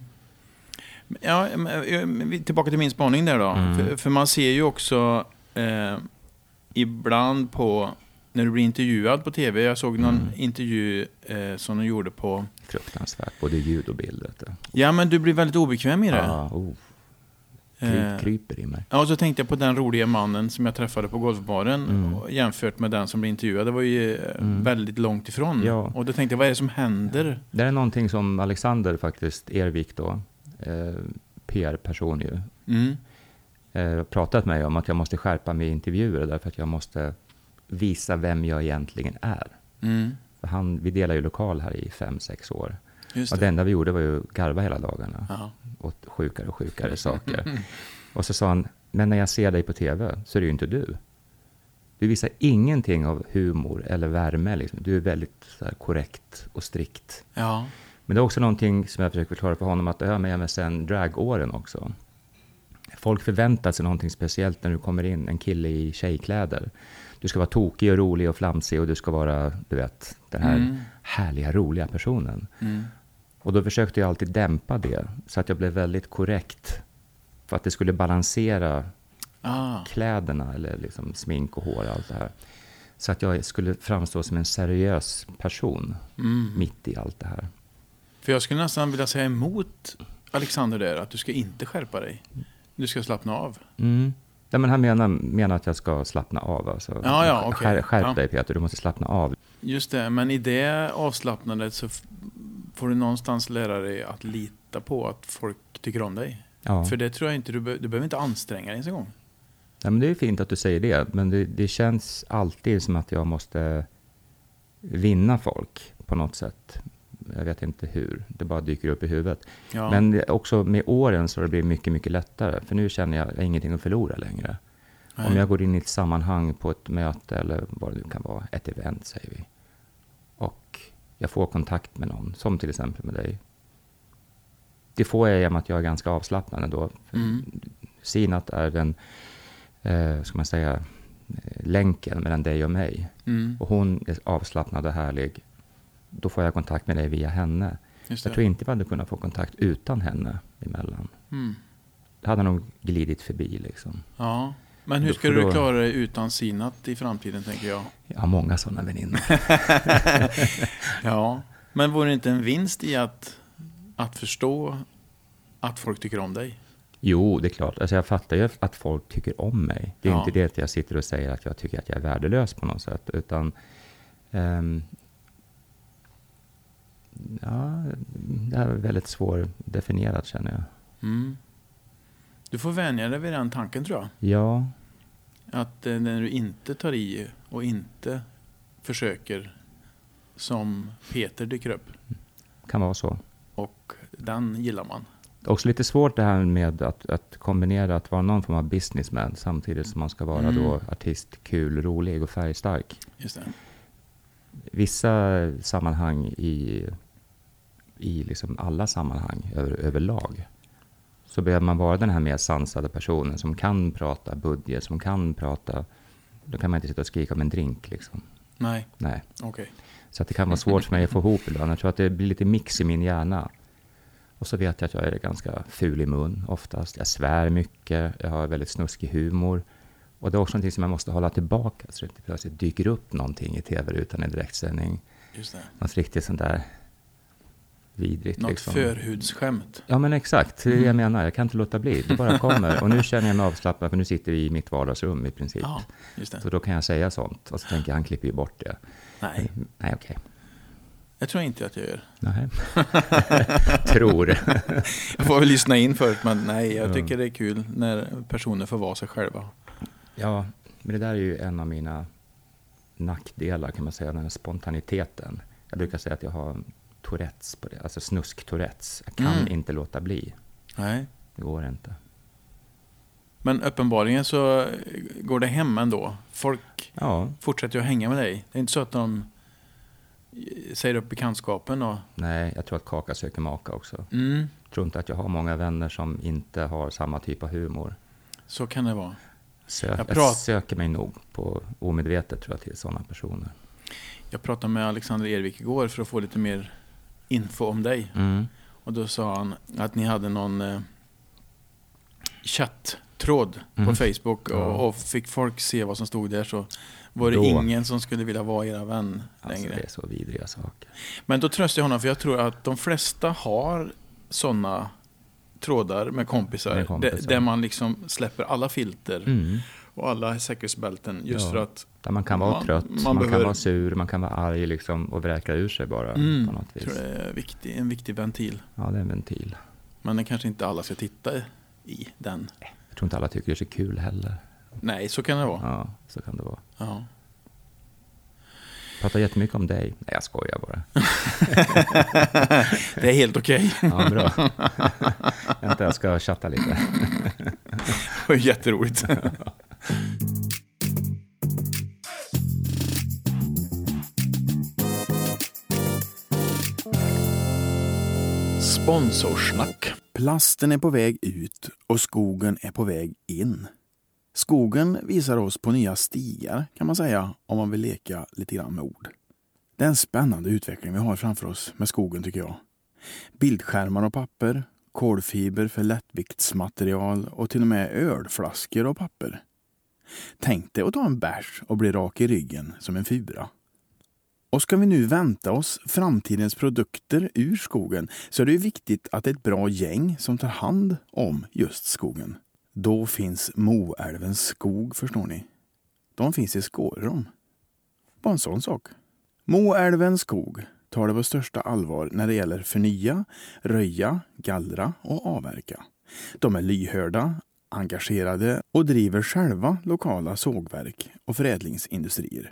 Ja, eh, tillbaka till min spaning där då. Mm. För, för man ser ju också eh, ibland på, när du blir intervjuad på tv, jag såg någon Mm. intervju eh, som de gjorde på, Fruktansvärt, både ljud och bild. Ja men du blir väldigt obekväm i det. Ja, oh, kry, kryper i mig. Ja, och så tänkte jag på den roliga mannen som jag träffade på golfbaren Mm. jämfört med den som blev intervjuad. Det var ju eh, Mm. väldigt långt ifrån. Ja. Och då tänkte jag, vad är det som händer? Det är någonting som Alexander faktiskt, Ervik då, eh, PR-person ju, Mm. eh, pratat med mig om att jag måste skärpa mig i intervjuer därför att jag måste visa vem jag egentligen är. Mm. För han, vi delar ju lokal här i fem, sex år. Just Och det. det enda vi gjorde var ju garva hela dagarna. Ja. Åt sjukare och sjukare saker. Och så sa han, men när jag ser dig på TV så är det ju inte du. Du visar ingenting av humor eller värme. Liksom. Du är väldigt här, korrekt och strikt. Ja. Men det är också någonting som jag försöker förklara för honom att det har med MSN dragåren också. Folk förväntar sig någonting speciellt när du kommer in, en kille i tjejkläder. Du ska vara tokig och rolig och flamsig och du ska vara, du vet, den här Mm. härliga, roliga personen. Mm. Och då försökte jag alltid dämpa det, så att jag blev väldigt korrekt. För att det skulle balansera Ah. kläderna, eller liksom smink och hår och allt det här. Så att jag skulle framstå som en seriös person, Mm. mitt i allt det här. För jag skulle nästan vilja säga emot Alexander där, att du ska inte skärpa dig. Du ska slappna av. Mm. Ja, men han menar, menar att jag ska slappna av. Alltså. Ja, ja, okej. Skär, skärp Ja. dig Peter, du måste slappna av. Just det, men i det avslappnandet så får du någonstans lära dig att lita på att folk tycker om dig. Ja. För det tror jag inte, du, be- du behöver inte anstränga dig ens en gång. Ja, men det är fint att du säger det, men det, det känns alltid som att jag måste vinna folk på något sätt. Jag vet inte hur, det bara dyker upp i huvudet. Ja. Men också med åren så har det blivit mycket, mycket lättare. För nu känner jag, jag har ingenting att förlora längre. Nej. Om jag går in i ett sammanhang på ett möte eller vad det nu kan vara, ett event säger vi. Jag får kontakt med någon, som till exempel med dig. Det får jag genom att jag är ganska avslappnad ändå. Mm. Sinat är den, eh, ska man säga, eh, länken mellan dig och mig. Mm. Och hon är avslappnad och härlig. Då får jag kontakt med dig via henne. Jag tror inte vi hade kunnat få kontakt utan henne emellan. Mm. Det hade nog glidit förbi liksom. Ja. Men hur ska du klara dig utan Sinat i framtiden, tänker jag? Jag har många sådana väninnor. Ja. Men vore det inte en vinst i att, att förstå att folk tycker om dig? Jo, det är klart. Alltså jag fattar ju att folk tycker om mig. Det är Ja. inte det att jag sitter och säger att jag tycker att jag är värdelös på något sätt. Utan... ehm, ja, det här är väldigt svårdefinierat känner jag. Mm. Du får vänja dig vid den tanken, tror jag. Ja, Att eh, när du inte tar i och inte försöker som Peter dyker upp. kan vara så. Och den gillar man. Också lite svårt det här med att, att kombinera att vara någon form av businessman samtidigt som man ska vara Mm. då artist, kul, rolig och färgstark. Just det. Vissa sammanhang i, i liksom alla sammanhang över, överlag så behöver man vara den här mer sansade personen som kan prata budget, som kan prata... Då kan man inte sitta och skrika om en drink liksom. Nej, Nej. okej. Så att det kan vara svårt för mig att få ihop ibland. Jag tror att det blir lite mix i min hjärna. Och så vet jag att jag är ganska ful i mun oftast. Jag svär mycket, jag har väldigt snuskig humor. Och det är också någonting som jag måste hålla tillbaka så det inte plötsligt dyker upp någonting i tv-rutan i direktsändning. Just det. Något riktigt sånt där vidrigt. Något liksom. förhudsskämt. Ja men exakt, det är det jag menar. Jag kan inte låta bli. Det bara kommer. Och nu känner jag mig avslappnad för nu sitter vi i mitt vardagsrum i princip. Ja, just det. Så då kan jag säga sånt. Och så tänker jag, han klipper ju bort det. Nej, Nej, okej. jag tror inte att jag gör. Nej. Tror. Jag får väl lyssna in först, men nej, jag Ja. tycker det är kul när personer får vara sig själva. Ja, men det där är ju en av mina nackdelar kan man säga, den här spontaniteten. Jag brukar säga att jag har Tourettes på det, alltså snusk-Tourettes. Jag kan Mm. inte låta bli. Nej. Det går inte. Men uppenbarligen så går det hem ändå. Folk Ja, fortsätter att hänga med dig. Det är inte så att de säger upp bekantskapen och... nej, jag tror att kaka söker maka också. Mm, Jag tror inte att jag har många vänner som inte har samma typ av humor. så kan det vara. Sö- Jag jag, söker mig nog på omedvetet tror jag till sådana personer. Jag pratade med Alexander Ervik igår för att få lite mer info om dig. Mm. Och då sa han att ni hade någon eh, chatttråd Mm. på Facebook och, Ja. och fick folk se vad som stod där så var det Då. ingen som skulle vilja vara era vän Alltså, längre. det är så vidriga saker. Men då tröstar jag honom för jag tror att de flesta har sådana trådar med kompisar, Med kompisar. Där, där man liksom släpper alla filter Mm. Och alla säkerhetsbälten just Ja. för att Där man kan vara Man- trött, man man, behöver- kan vara sur, man kan vara arg liksom, och vräka ur sig bara mm, på något jag vis. tror det är viktig, en viktig ventil. Ja, det är en ventil. Men det kanske inte alla ska titta i den. Jag tror inte alla tycker det är så kul heller. Nej, så kan det vara. Ja, så kan det vara. Ja. Pratar jättemycket om dig. Nej, jag skojar bara. Det är helt okej. Ja, bra. Vänta, jag ska chatta lite. Det var jätteroligt. Sponsorsnack. Plasten är på väg ut och skogen är på väg in. Skogen visar oss på nya stigar kan man säga om man vill leka lite grann med ord. Det är en spännande utveckling vi har framför oss med skogen tycker jag. Bildskärmar och papper, kolfiber för lättviktsmaterial och till och med ölflaskor och papper. Tänk dig att ta en bärs och bli rak i ryggen som en fura. Och ska vi nu vänta oss framtidens produkter ur skogen så är det ju viktigt att det är ett bra gäng som tar hand om just skogen. Då finns Moälvens skog, förstår ni. De finns i Skårum. Bara en sån sak. Moälvens skog tar det på största allvar när det gäller förnya, röja, gallra och avverka. De är lyhörda, engagerade och driver själva lokala sågverk och förädlingsindustrier.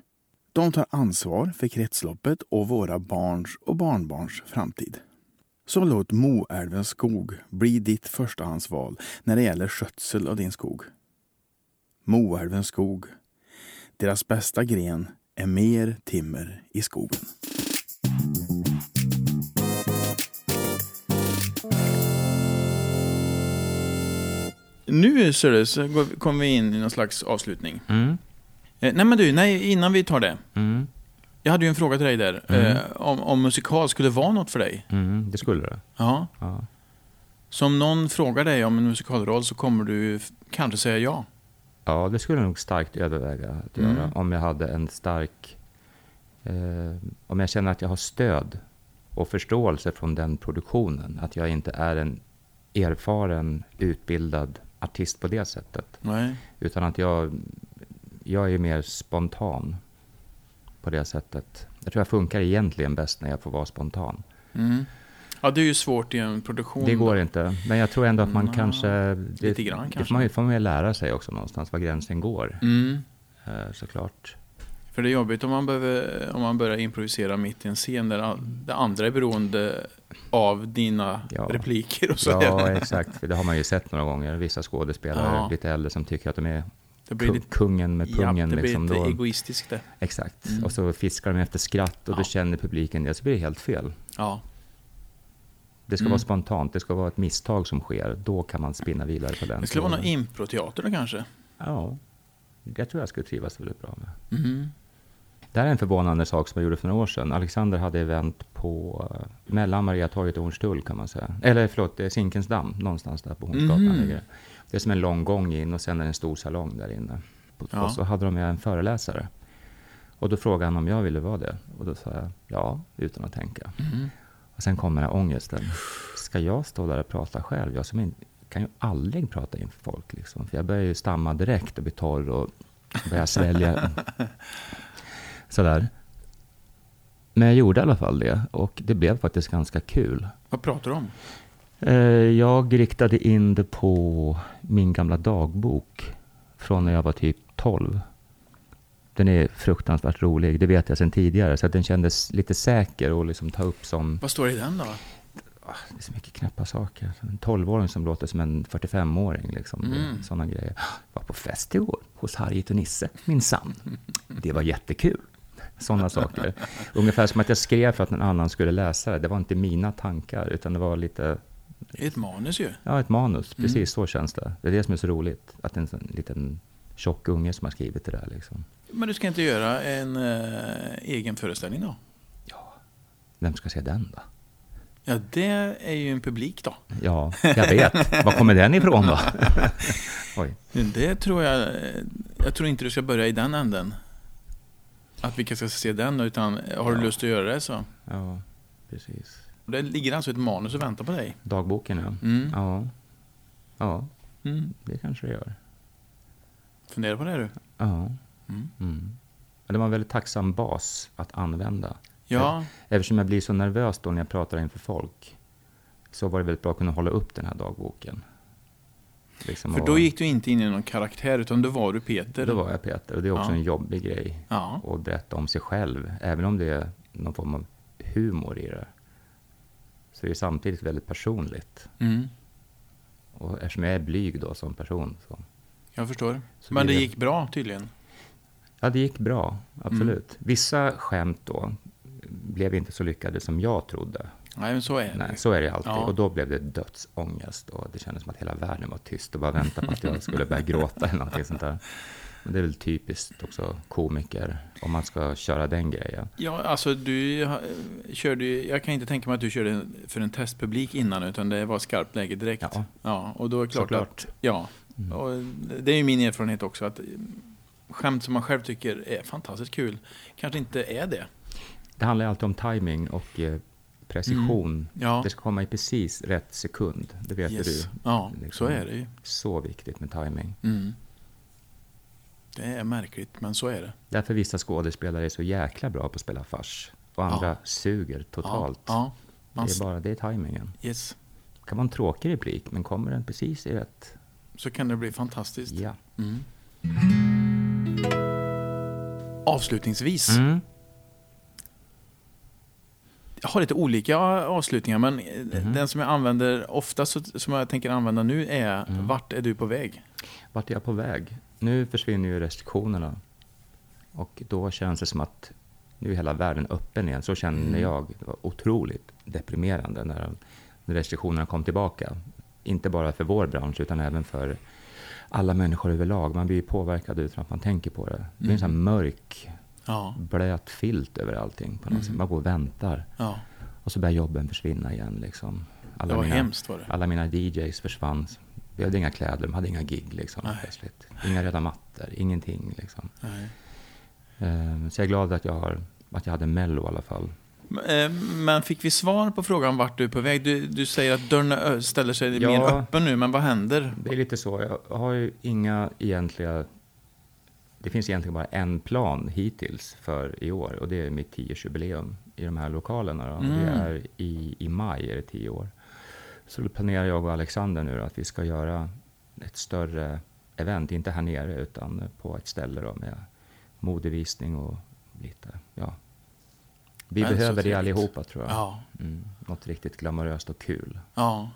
De tar ansvar för kretsloppet och våra barns och barnbarns framtid. Så låt Moälvens skog bli ditt förstahandsval när det gäller skötsel av din skog. Moälvens skog. Deras bästa gren är mer timmer i skogen. Nu du, så kommer vi in i någon slags avslutning. Mm. Eh, nej men du, nej, innan vi tar det. Mm. Jag hade ju en fråga till dig där. Mm. Eh, om, om musikal skulle vara något för dig. Mm. Det skulle det. Ja. Ja. Så om någon frågar dig om en musikalroll så kommer du kanske säga ja. ja, det skulle jag nog starkt överväga att Mm. göra. Om jag hade en stark... Eh, om jag känner att jag har stöd och förståelse från den produktionen. Att jag inte är en erfaren, utbildad artist på det sättet. Nej. Utan att jag, jag är mer spontan på det sättet. Jag tror jag funkar egentligen bäst när jag får vara spontan. Mm. Ja, det är ju svårt i en produktion. Det går då. inte. Men jag tror ändå att man Nja, kanske... Det, lite grann Det kanske. får man, ju- får man ju lära sig också någonstans, var gränsen går. Mm. Eh, såklart. För det är jobbigt om man, behöver, om man börjar improvisera mitt i en scen där det andra är beroende av dina Ja. repliker och så. Ja, exakt. För det har man ju sett några gånger. Vissa skådespelare, Ja. lite äldre, som tycker att de är det ku- kungen med pungen. ja, det blir liksom, lite då, egoistiskt det. Exakt. Mm. Och så fiskar de efter skratt och Ja. då känner publiken det, så blir det helt fel. Ja. Det ska Mm. vara spontant, det ska vara ett misstag som sker. Då kan man spinna vidare på den. Det skulle vara någon improteater då kanske. Ja, jag tror jag skulle trivas väldigt bra med. Mm. Det här är en förvånande sak som jag gjorde för några år sedan. Alexander hade event på eh, mellan Mariatorget och Hornstull kan man säga. Eller förlåt, det är Zinkensdamm, någonstans där på Hornsgatan ligger det. Är som en lång gång in och sen är det en stor salong där inne. Ja. Och så hade de med en föreläsare. Och då frågade han om jag ville vara det. Och då sa jag ja, utan att tänka. Mm. Och sen kommer den här ångesten. Ska jag stå där och prata själv? Jag som in, kan ju aldrig prata inför folk. Liksom. För jag börjar ju stamma direkt och bli torr och börjar svälja. Sådär. Men jag gjorde i alla fall det. Och det blev faktiskt ganska kul. Vad pratar du om? Eh, Jag riktade in det på min gamla dagbok från när jag var typ 12. Den är fruktansvärt rolig, det vet jag sedan tidigare. Så den kändes lite säker att liksom ta upp som Vad står det i den då? det är så mycket knäppa saker. En 12-åring som låter som en 45-åring. Liksom. Mm. Sådana grejer. Jag var på fest igår hos Harriet och Nisse, minsann. Det var jättekul. Sådana saker. Ungefär som att jag skrev för att någon annan skulle läsa det. Det var inte mina tankar, utan det var lite, ett manus ju. ja ett manus. Mm. Precis så känns det. Det är det som är så roligt. Att en sån liten tjock unge som har skrivit det där. Liksom. Men du ska inte göra en eh, egen föreställning då? Vem ska se den då? Ja, det är ju en publik då. Ja, jag vet. Var kommer den ifrån då? Oj. Det tror jag... Jag tror inte du ska börja i den änden. Att vilka ska se den, utan har du Ja. lust att göra det så. Ja, precis. Det ligger alltså ett manus och väntar på dig. Dagboken, ja. Mm. Ja. Ja, Mm. det kanske det gör. Fundera på det du. Ja. Mm. Mm. Det var en väldigt tacksam bas att använda. Ja, Eftersom jag blir så nervös då när jag pratar inför folk så var det väldigt bra att kunna hålla upp den här dagboken. Liksom för och- då gick du inte in i någon karaktär, utan då var du Peter. Då var jag Peter och det är också Ja. en jobbig grej Ja. att berätta om sig själv. Även om det är någon form av humor i det. Så det är samtidigt väldigt personligt. Mm. Och eftersom jag är blyg då som person så Jag förstår. Så Men det det- gick bra tydligen. Ja, det gick bra. Absolut. Mm. Vissa skämt då blev inte så lyckade som jag trodde. Nej, men så är det. Nej, så är det alltid. Ja. Och då blev det dödsångest och det kändes som att hela världen var tyst och bara väntade på att jag skulle börja gråta eller någonting sånt där. Men det är väl typiskt också komiker, om man ska köra den grejen. Ja, alltså du körde jag kan inte tänka mig att du körde för en testpublik innan, utan det var skarpt läge direkt. Ja. Ja, och då är klart Såklart. att, ja, Mm. och det är ju min erfarenhet också, att skämt som man själv tycker är fantastiskt kul, kanske inte är det. Det handlar ju alltid om timing och precision. Ja, Det ska komma i precis rätt sekund, det vet yes. du. ja så Liksom. är det ju. Så viktigt med timing. Mm. Det är märkligt, men så är det. Därför vissa skådespelare är så jäkla bra på att spela fars. Och andra Ja. suger totalt. Ja. Man, Det är bara det är timingen. yes. Det kan vara en tråkig replik, men kommer den precis i rätt? Så kan det bli fantastiskt. Ja. Mm. Avslutningsvis. Mm. Jag har lite olika avslutningar, men Mhm. den som jag använder ofta, som jag tänker använda nu, är Mm. Vart är du på väg? Vart är jag på väg? Nu försvinner ju restriktionerna. Och då känns det som att nu är hela världen öppen igen. Så känner Mm. jag. Det var otroligt deprimerande när, när restriktionerna kom tillbaka. Inte bara för vår bransch, utan även för alla människor överlag. Man blir påverkad utan att man tänker på det. Det blir en sån Mm. här mörk, Ja, blöt filt över allting. På något Mm. sätt. Man går och väntar. ja. Och så börjar jobben försvinna igen. Liksom. Alla, det var mina, hemskt var det. alla mina DJs försvann. Vi hade inga kläder, de hade inga gig. Liksom, plötsligt. Inga röda mattor, ingenting. Liksom. Eh, Så jag är glad att jag, har, att jag hade Mello i alla fall. Eh, Men fick vi svar på frågan vart du är på väg? Du, du säger att dörren ställer sig Ja. mer öppen nu, men vad händer? Det är lite så. Jag har ju inga egentliga... Det finns egentligen bara en plan hittills för i år och det är mitt 10-årsjubileum i de här lokalerna. Då. Och Det Mm. är i, i maj, är det 10 år. Så då planerar jag och Alexander nu att vi ska göra ett större event, inte här nere utan på ett ställe då med modevisning och lite, ja. Vi Men behöver det allihopa tror jag. Ja, Mm, något riktigt glamoröst och kul. ja.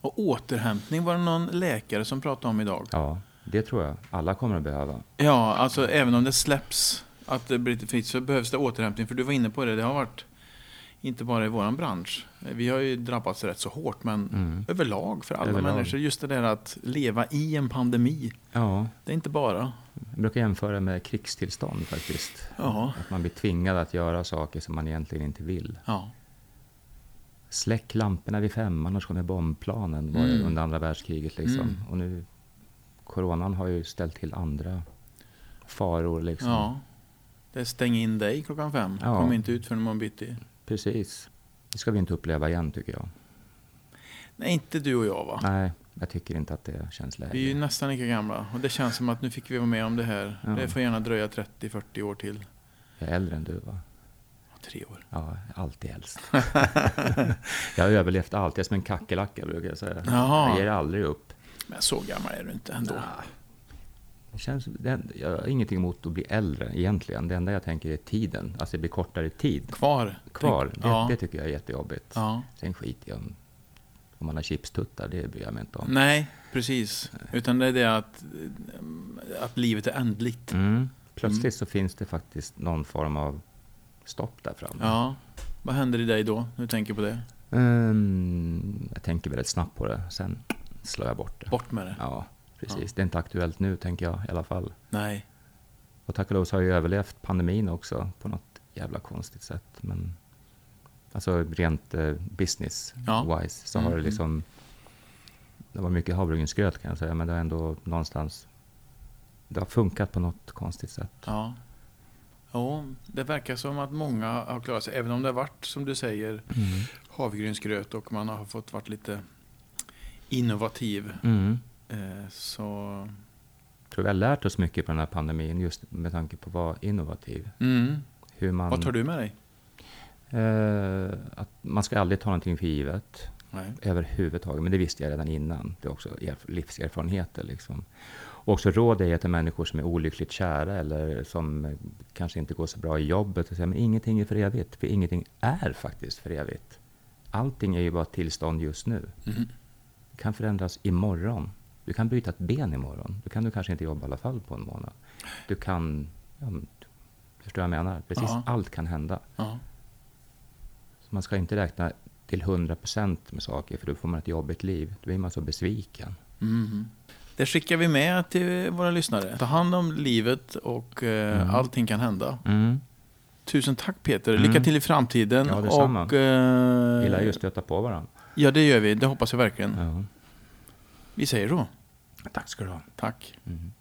Och återhämtning var det någon läkare som pratade om idag. Ja, det tror jag alla kommer att behöva. Ja, alltså även om det släpps att det blir lite fritt så behövs det återhämtning. För du var inne på det, det har varit inte bara i våran bransch. Vi har ju drabbats rätt så hårt, men Mm. överlag för alla Överlag. människor. Just det där att leva i en pandemi. Ja, Det är inte bara. jag brukar jämföra med krigstillstånd faktiskt. Ja, Att man blir tvingad att göra saker som man egentligen inte vill. ja, Släck lamporna vid fem, annars kommer bombplanen var Mm. under andra världskriget. Liksom. Mm. Och nu, coronan har ju ställt till andra faror. Liksom. ja. Det är stäng in dig klockan fem. Ja. Kom inte ut förrän imorgon bitti. Precis. Det ska vi inte uppleva igen tycker jag. Nej, inte du och jag va? Nej, jag tycker inte att det känns läge. Vi är ju nästan lika gamla. Och det känns som att nu fick vi vara med om det här. Ja. Det får gärna dröja 30-40 år till. Jag är äldre än du va? Tre år. Ja, alltid äldst. jag har överlevt allt. Jag är som en kackerlacka brukar jag säga. Jaha. Jag ger aldrig upp. Men så gammal är du inte ändå. Det känns, det, jag har ingenting emot att bli äldre egentligen. Det enda jag tänker är tiden. Alltså det blir kortare tid Kvar. kvar. Tänk- Det, ja. det tycker jag är jättejobbigt. ja. Sen skiter jag om, om man har chipstuttar. Det bryr jag mig inte om. Nej, precis. Utan det är det att, att livet är ändligt. Mm. Plötsligt så finns det faktiskt någon form av stopp där framme. Ja. Vad händer i dig då, när du tänker på det? Ehm, jag tänker väldigt snabbt på det. Sen slår jag bort det. Bort med det. Ja, precis. Ja. Det är inte aktuellt nu, tänker jag i alla fall. Nej. Och tack och lov så har jag ju överlevt pandemin också på något jävla konstigt sätt. Men alltså rent eh, business-wise Ja. så har det Mm. liksom... Det var mycket havregrynsgröt kan jag säga, men det har ändå någonstans... Det har funkat på något konstigt sätt. Ja. Ja, det verkar som att många har klarat sig. Även om det har varit, som du säger, havregrynsgröt och man har fått varit lite innovativ. Mm. Eh, så... Jag tror vi har lärt oss mycket på den här pandemin just med tanke på att vara innovativ. Mm. Hur man, Vad tar du med dig? Eh, att man ska aldrig ta någonting för givet. Nej. överhuvudtaget. Men det visste jag redan innan. Det är också erf- livserfarenheter. Liksom. Och också råd är till människor som är olyckligt kära eller som kanske inte går så bra i jobbet. Och säga, men ingenting är för evigt. För ingenting är faktiskt för evigt. Allting är ju bara tillstånd just nu. Mhm. Kan förändras imorgon. Du kan bryta ett ben imorgon. Då kan du kanske inte jobba i alla fall på en månad. Du kan... Ja, förstår vad jag menar? Precis Ja. allt kan hända. Ja. Så man ska inte räkna till 100% med saker, för då får man ett jobbigt liv. Då blir man så besviken. Det skickar vi med till våra lyssnare. Ta hand om livet och eh, allting kan hända. Mm. Tusen tack Peter. Lycka till i framtiden. Ja, detsamma. och, eh, Gillar ju att stöta på varandra. Ja, det gör vi. Det hoppas jag verkligen. Ja. Vi säger då. Tack ska du ha. Tack. Mm.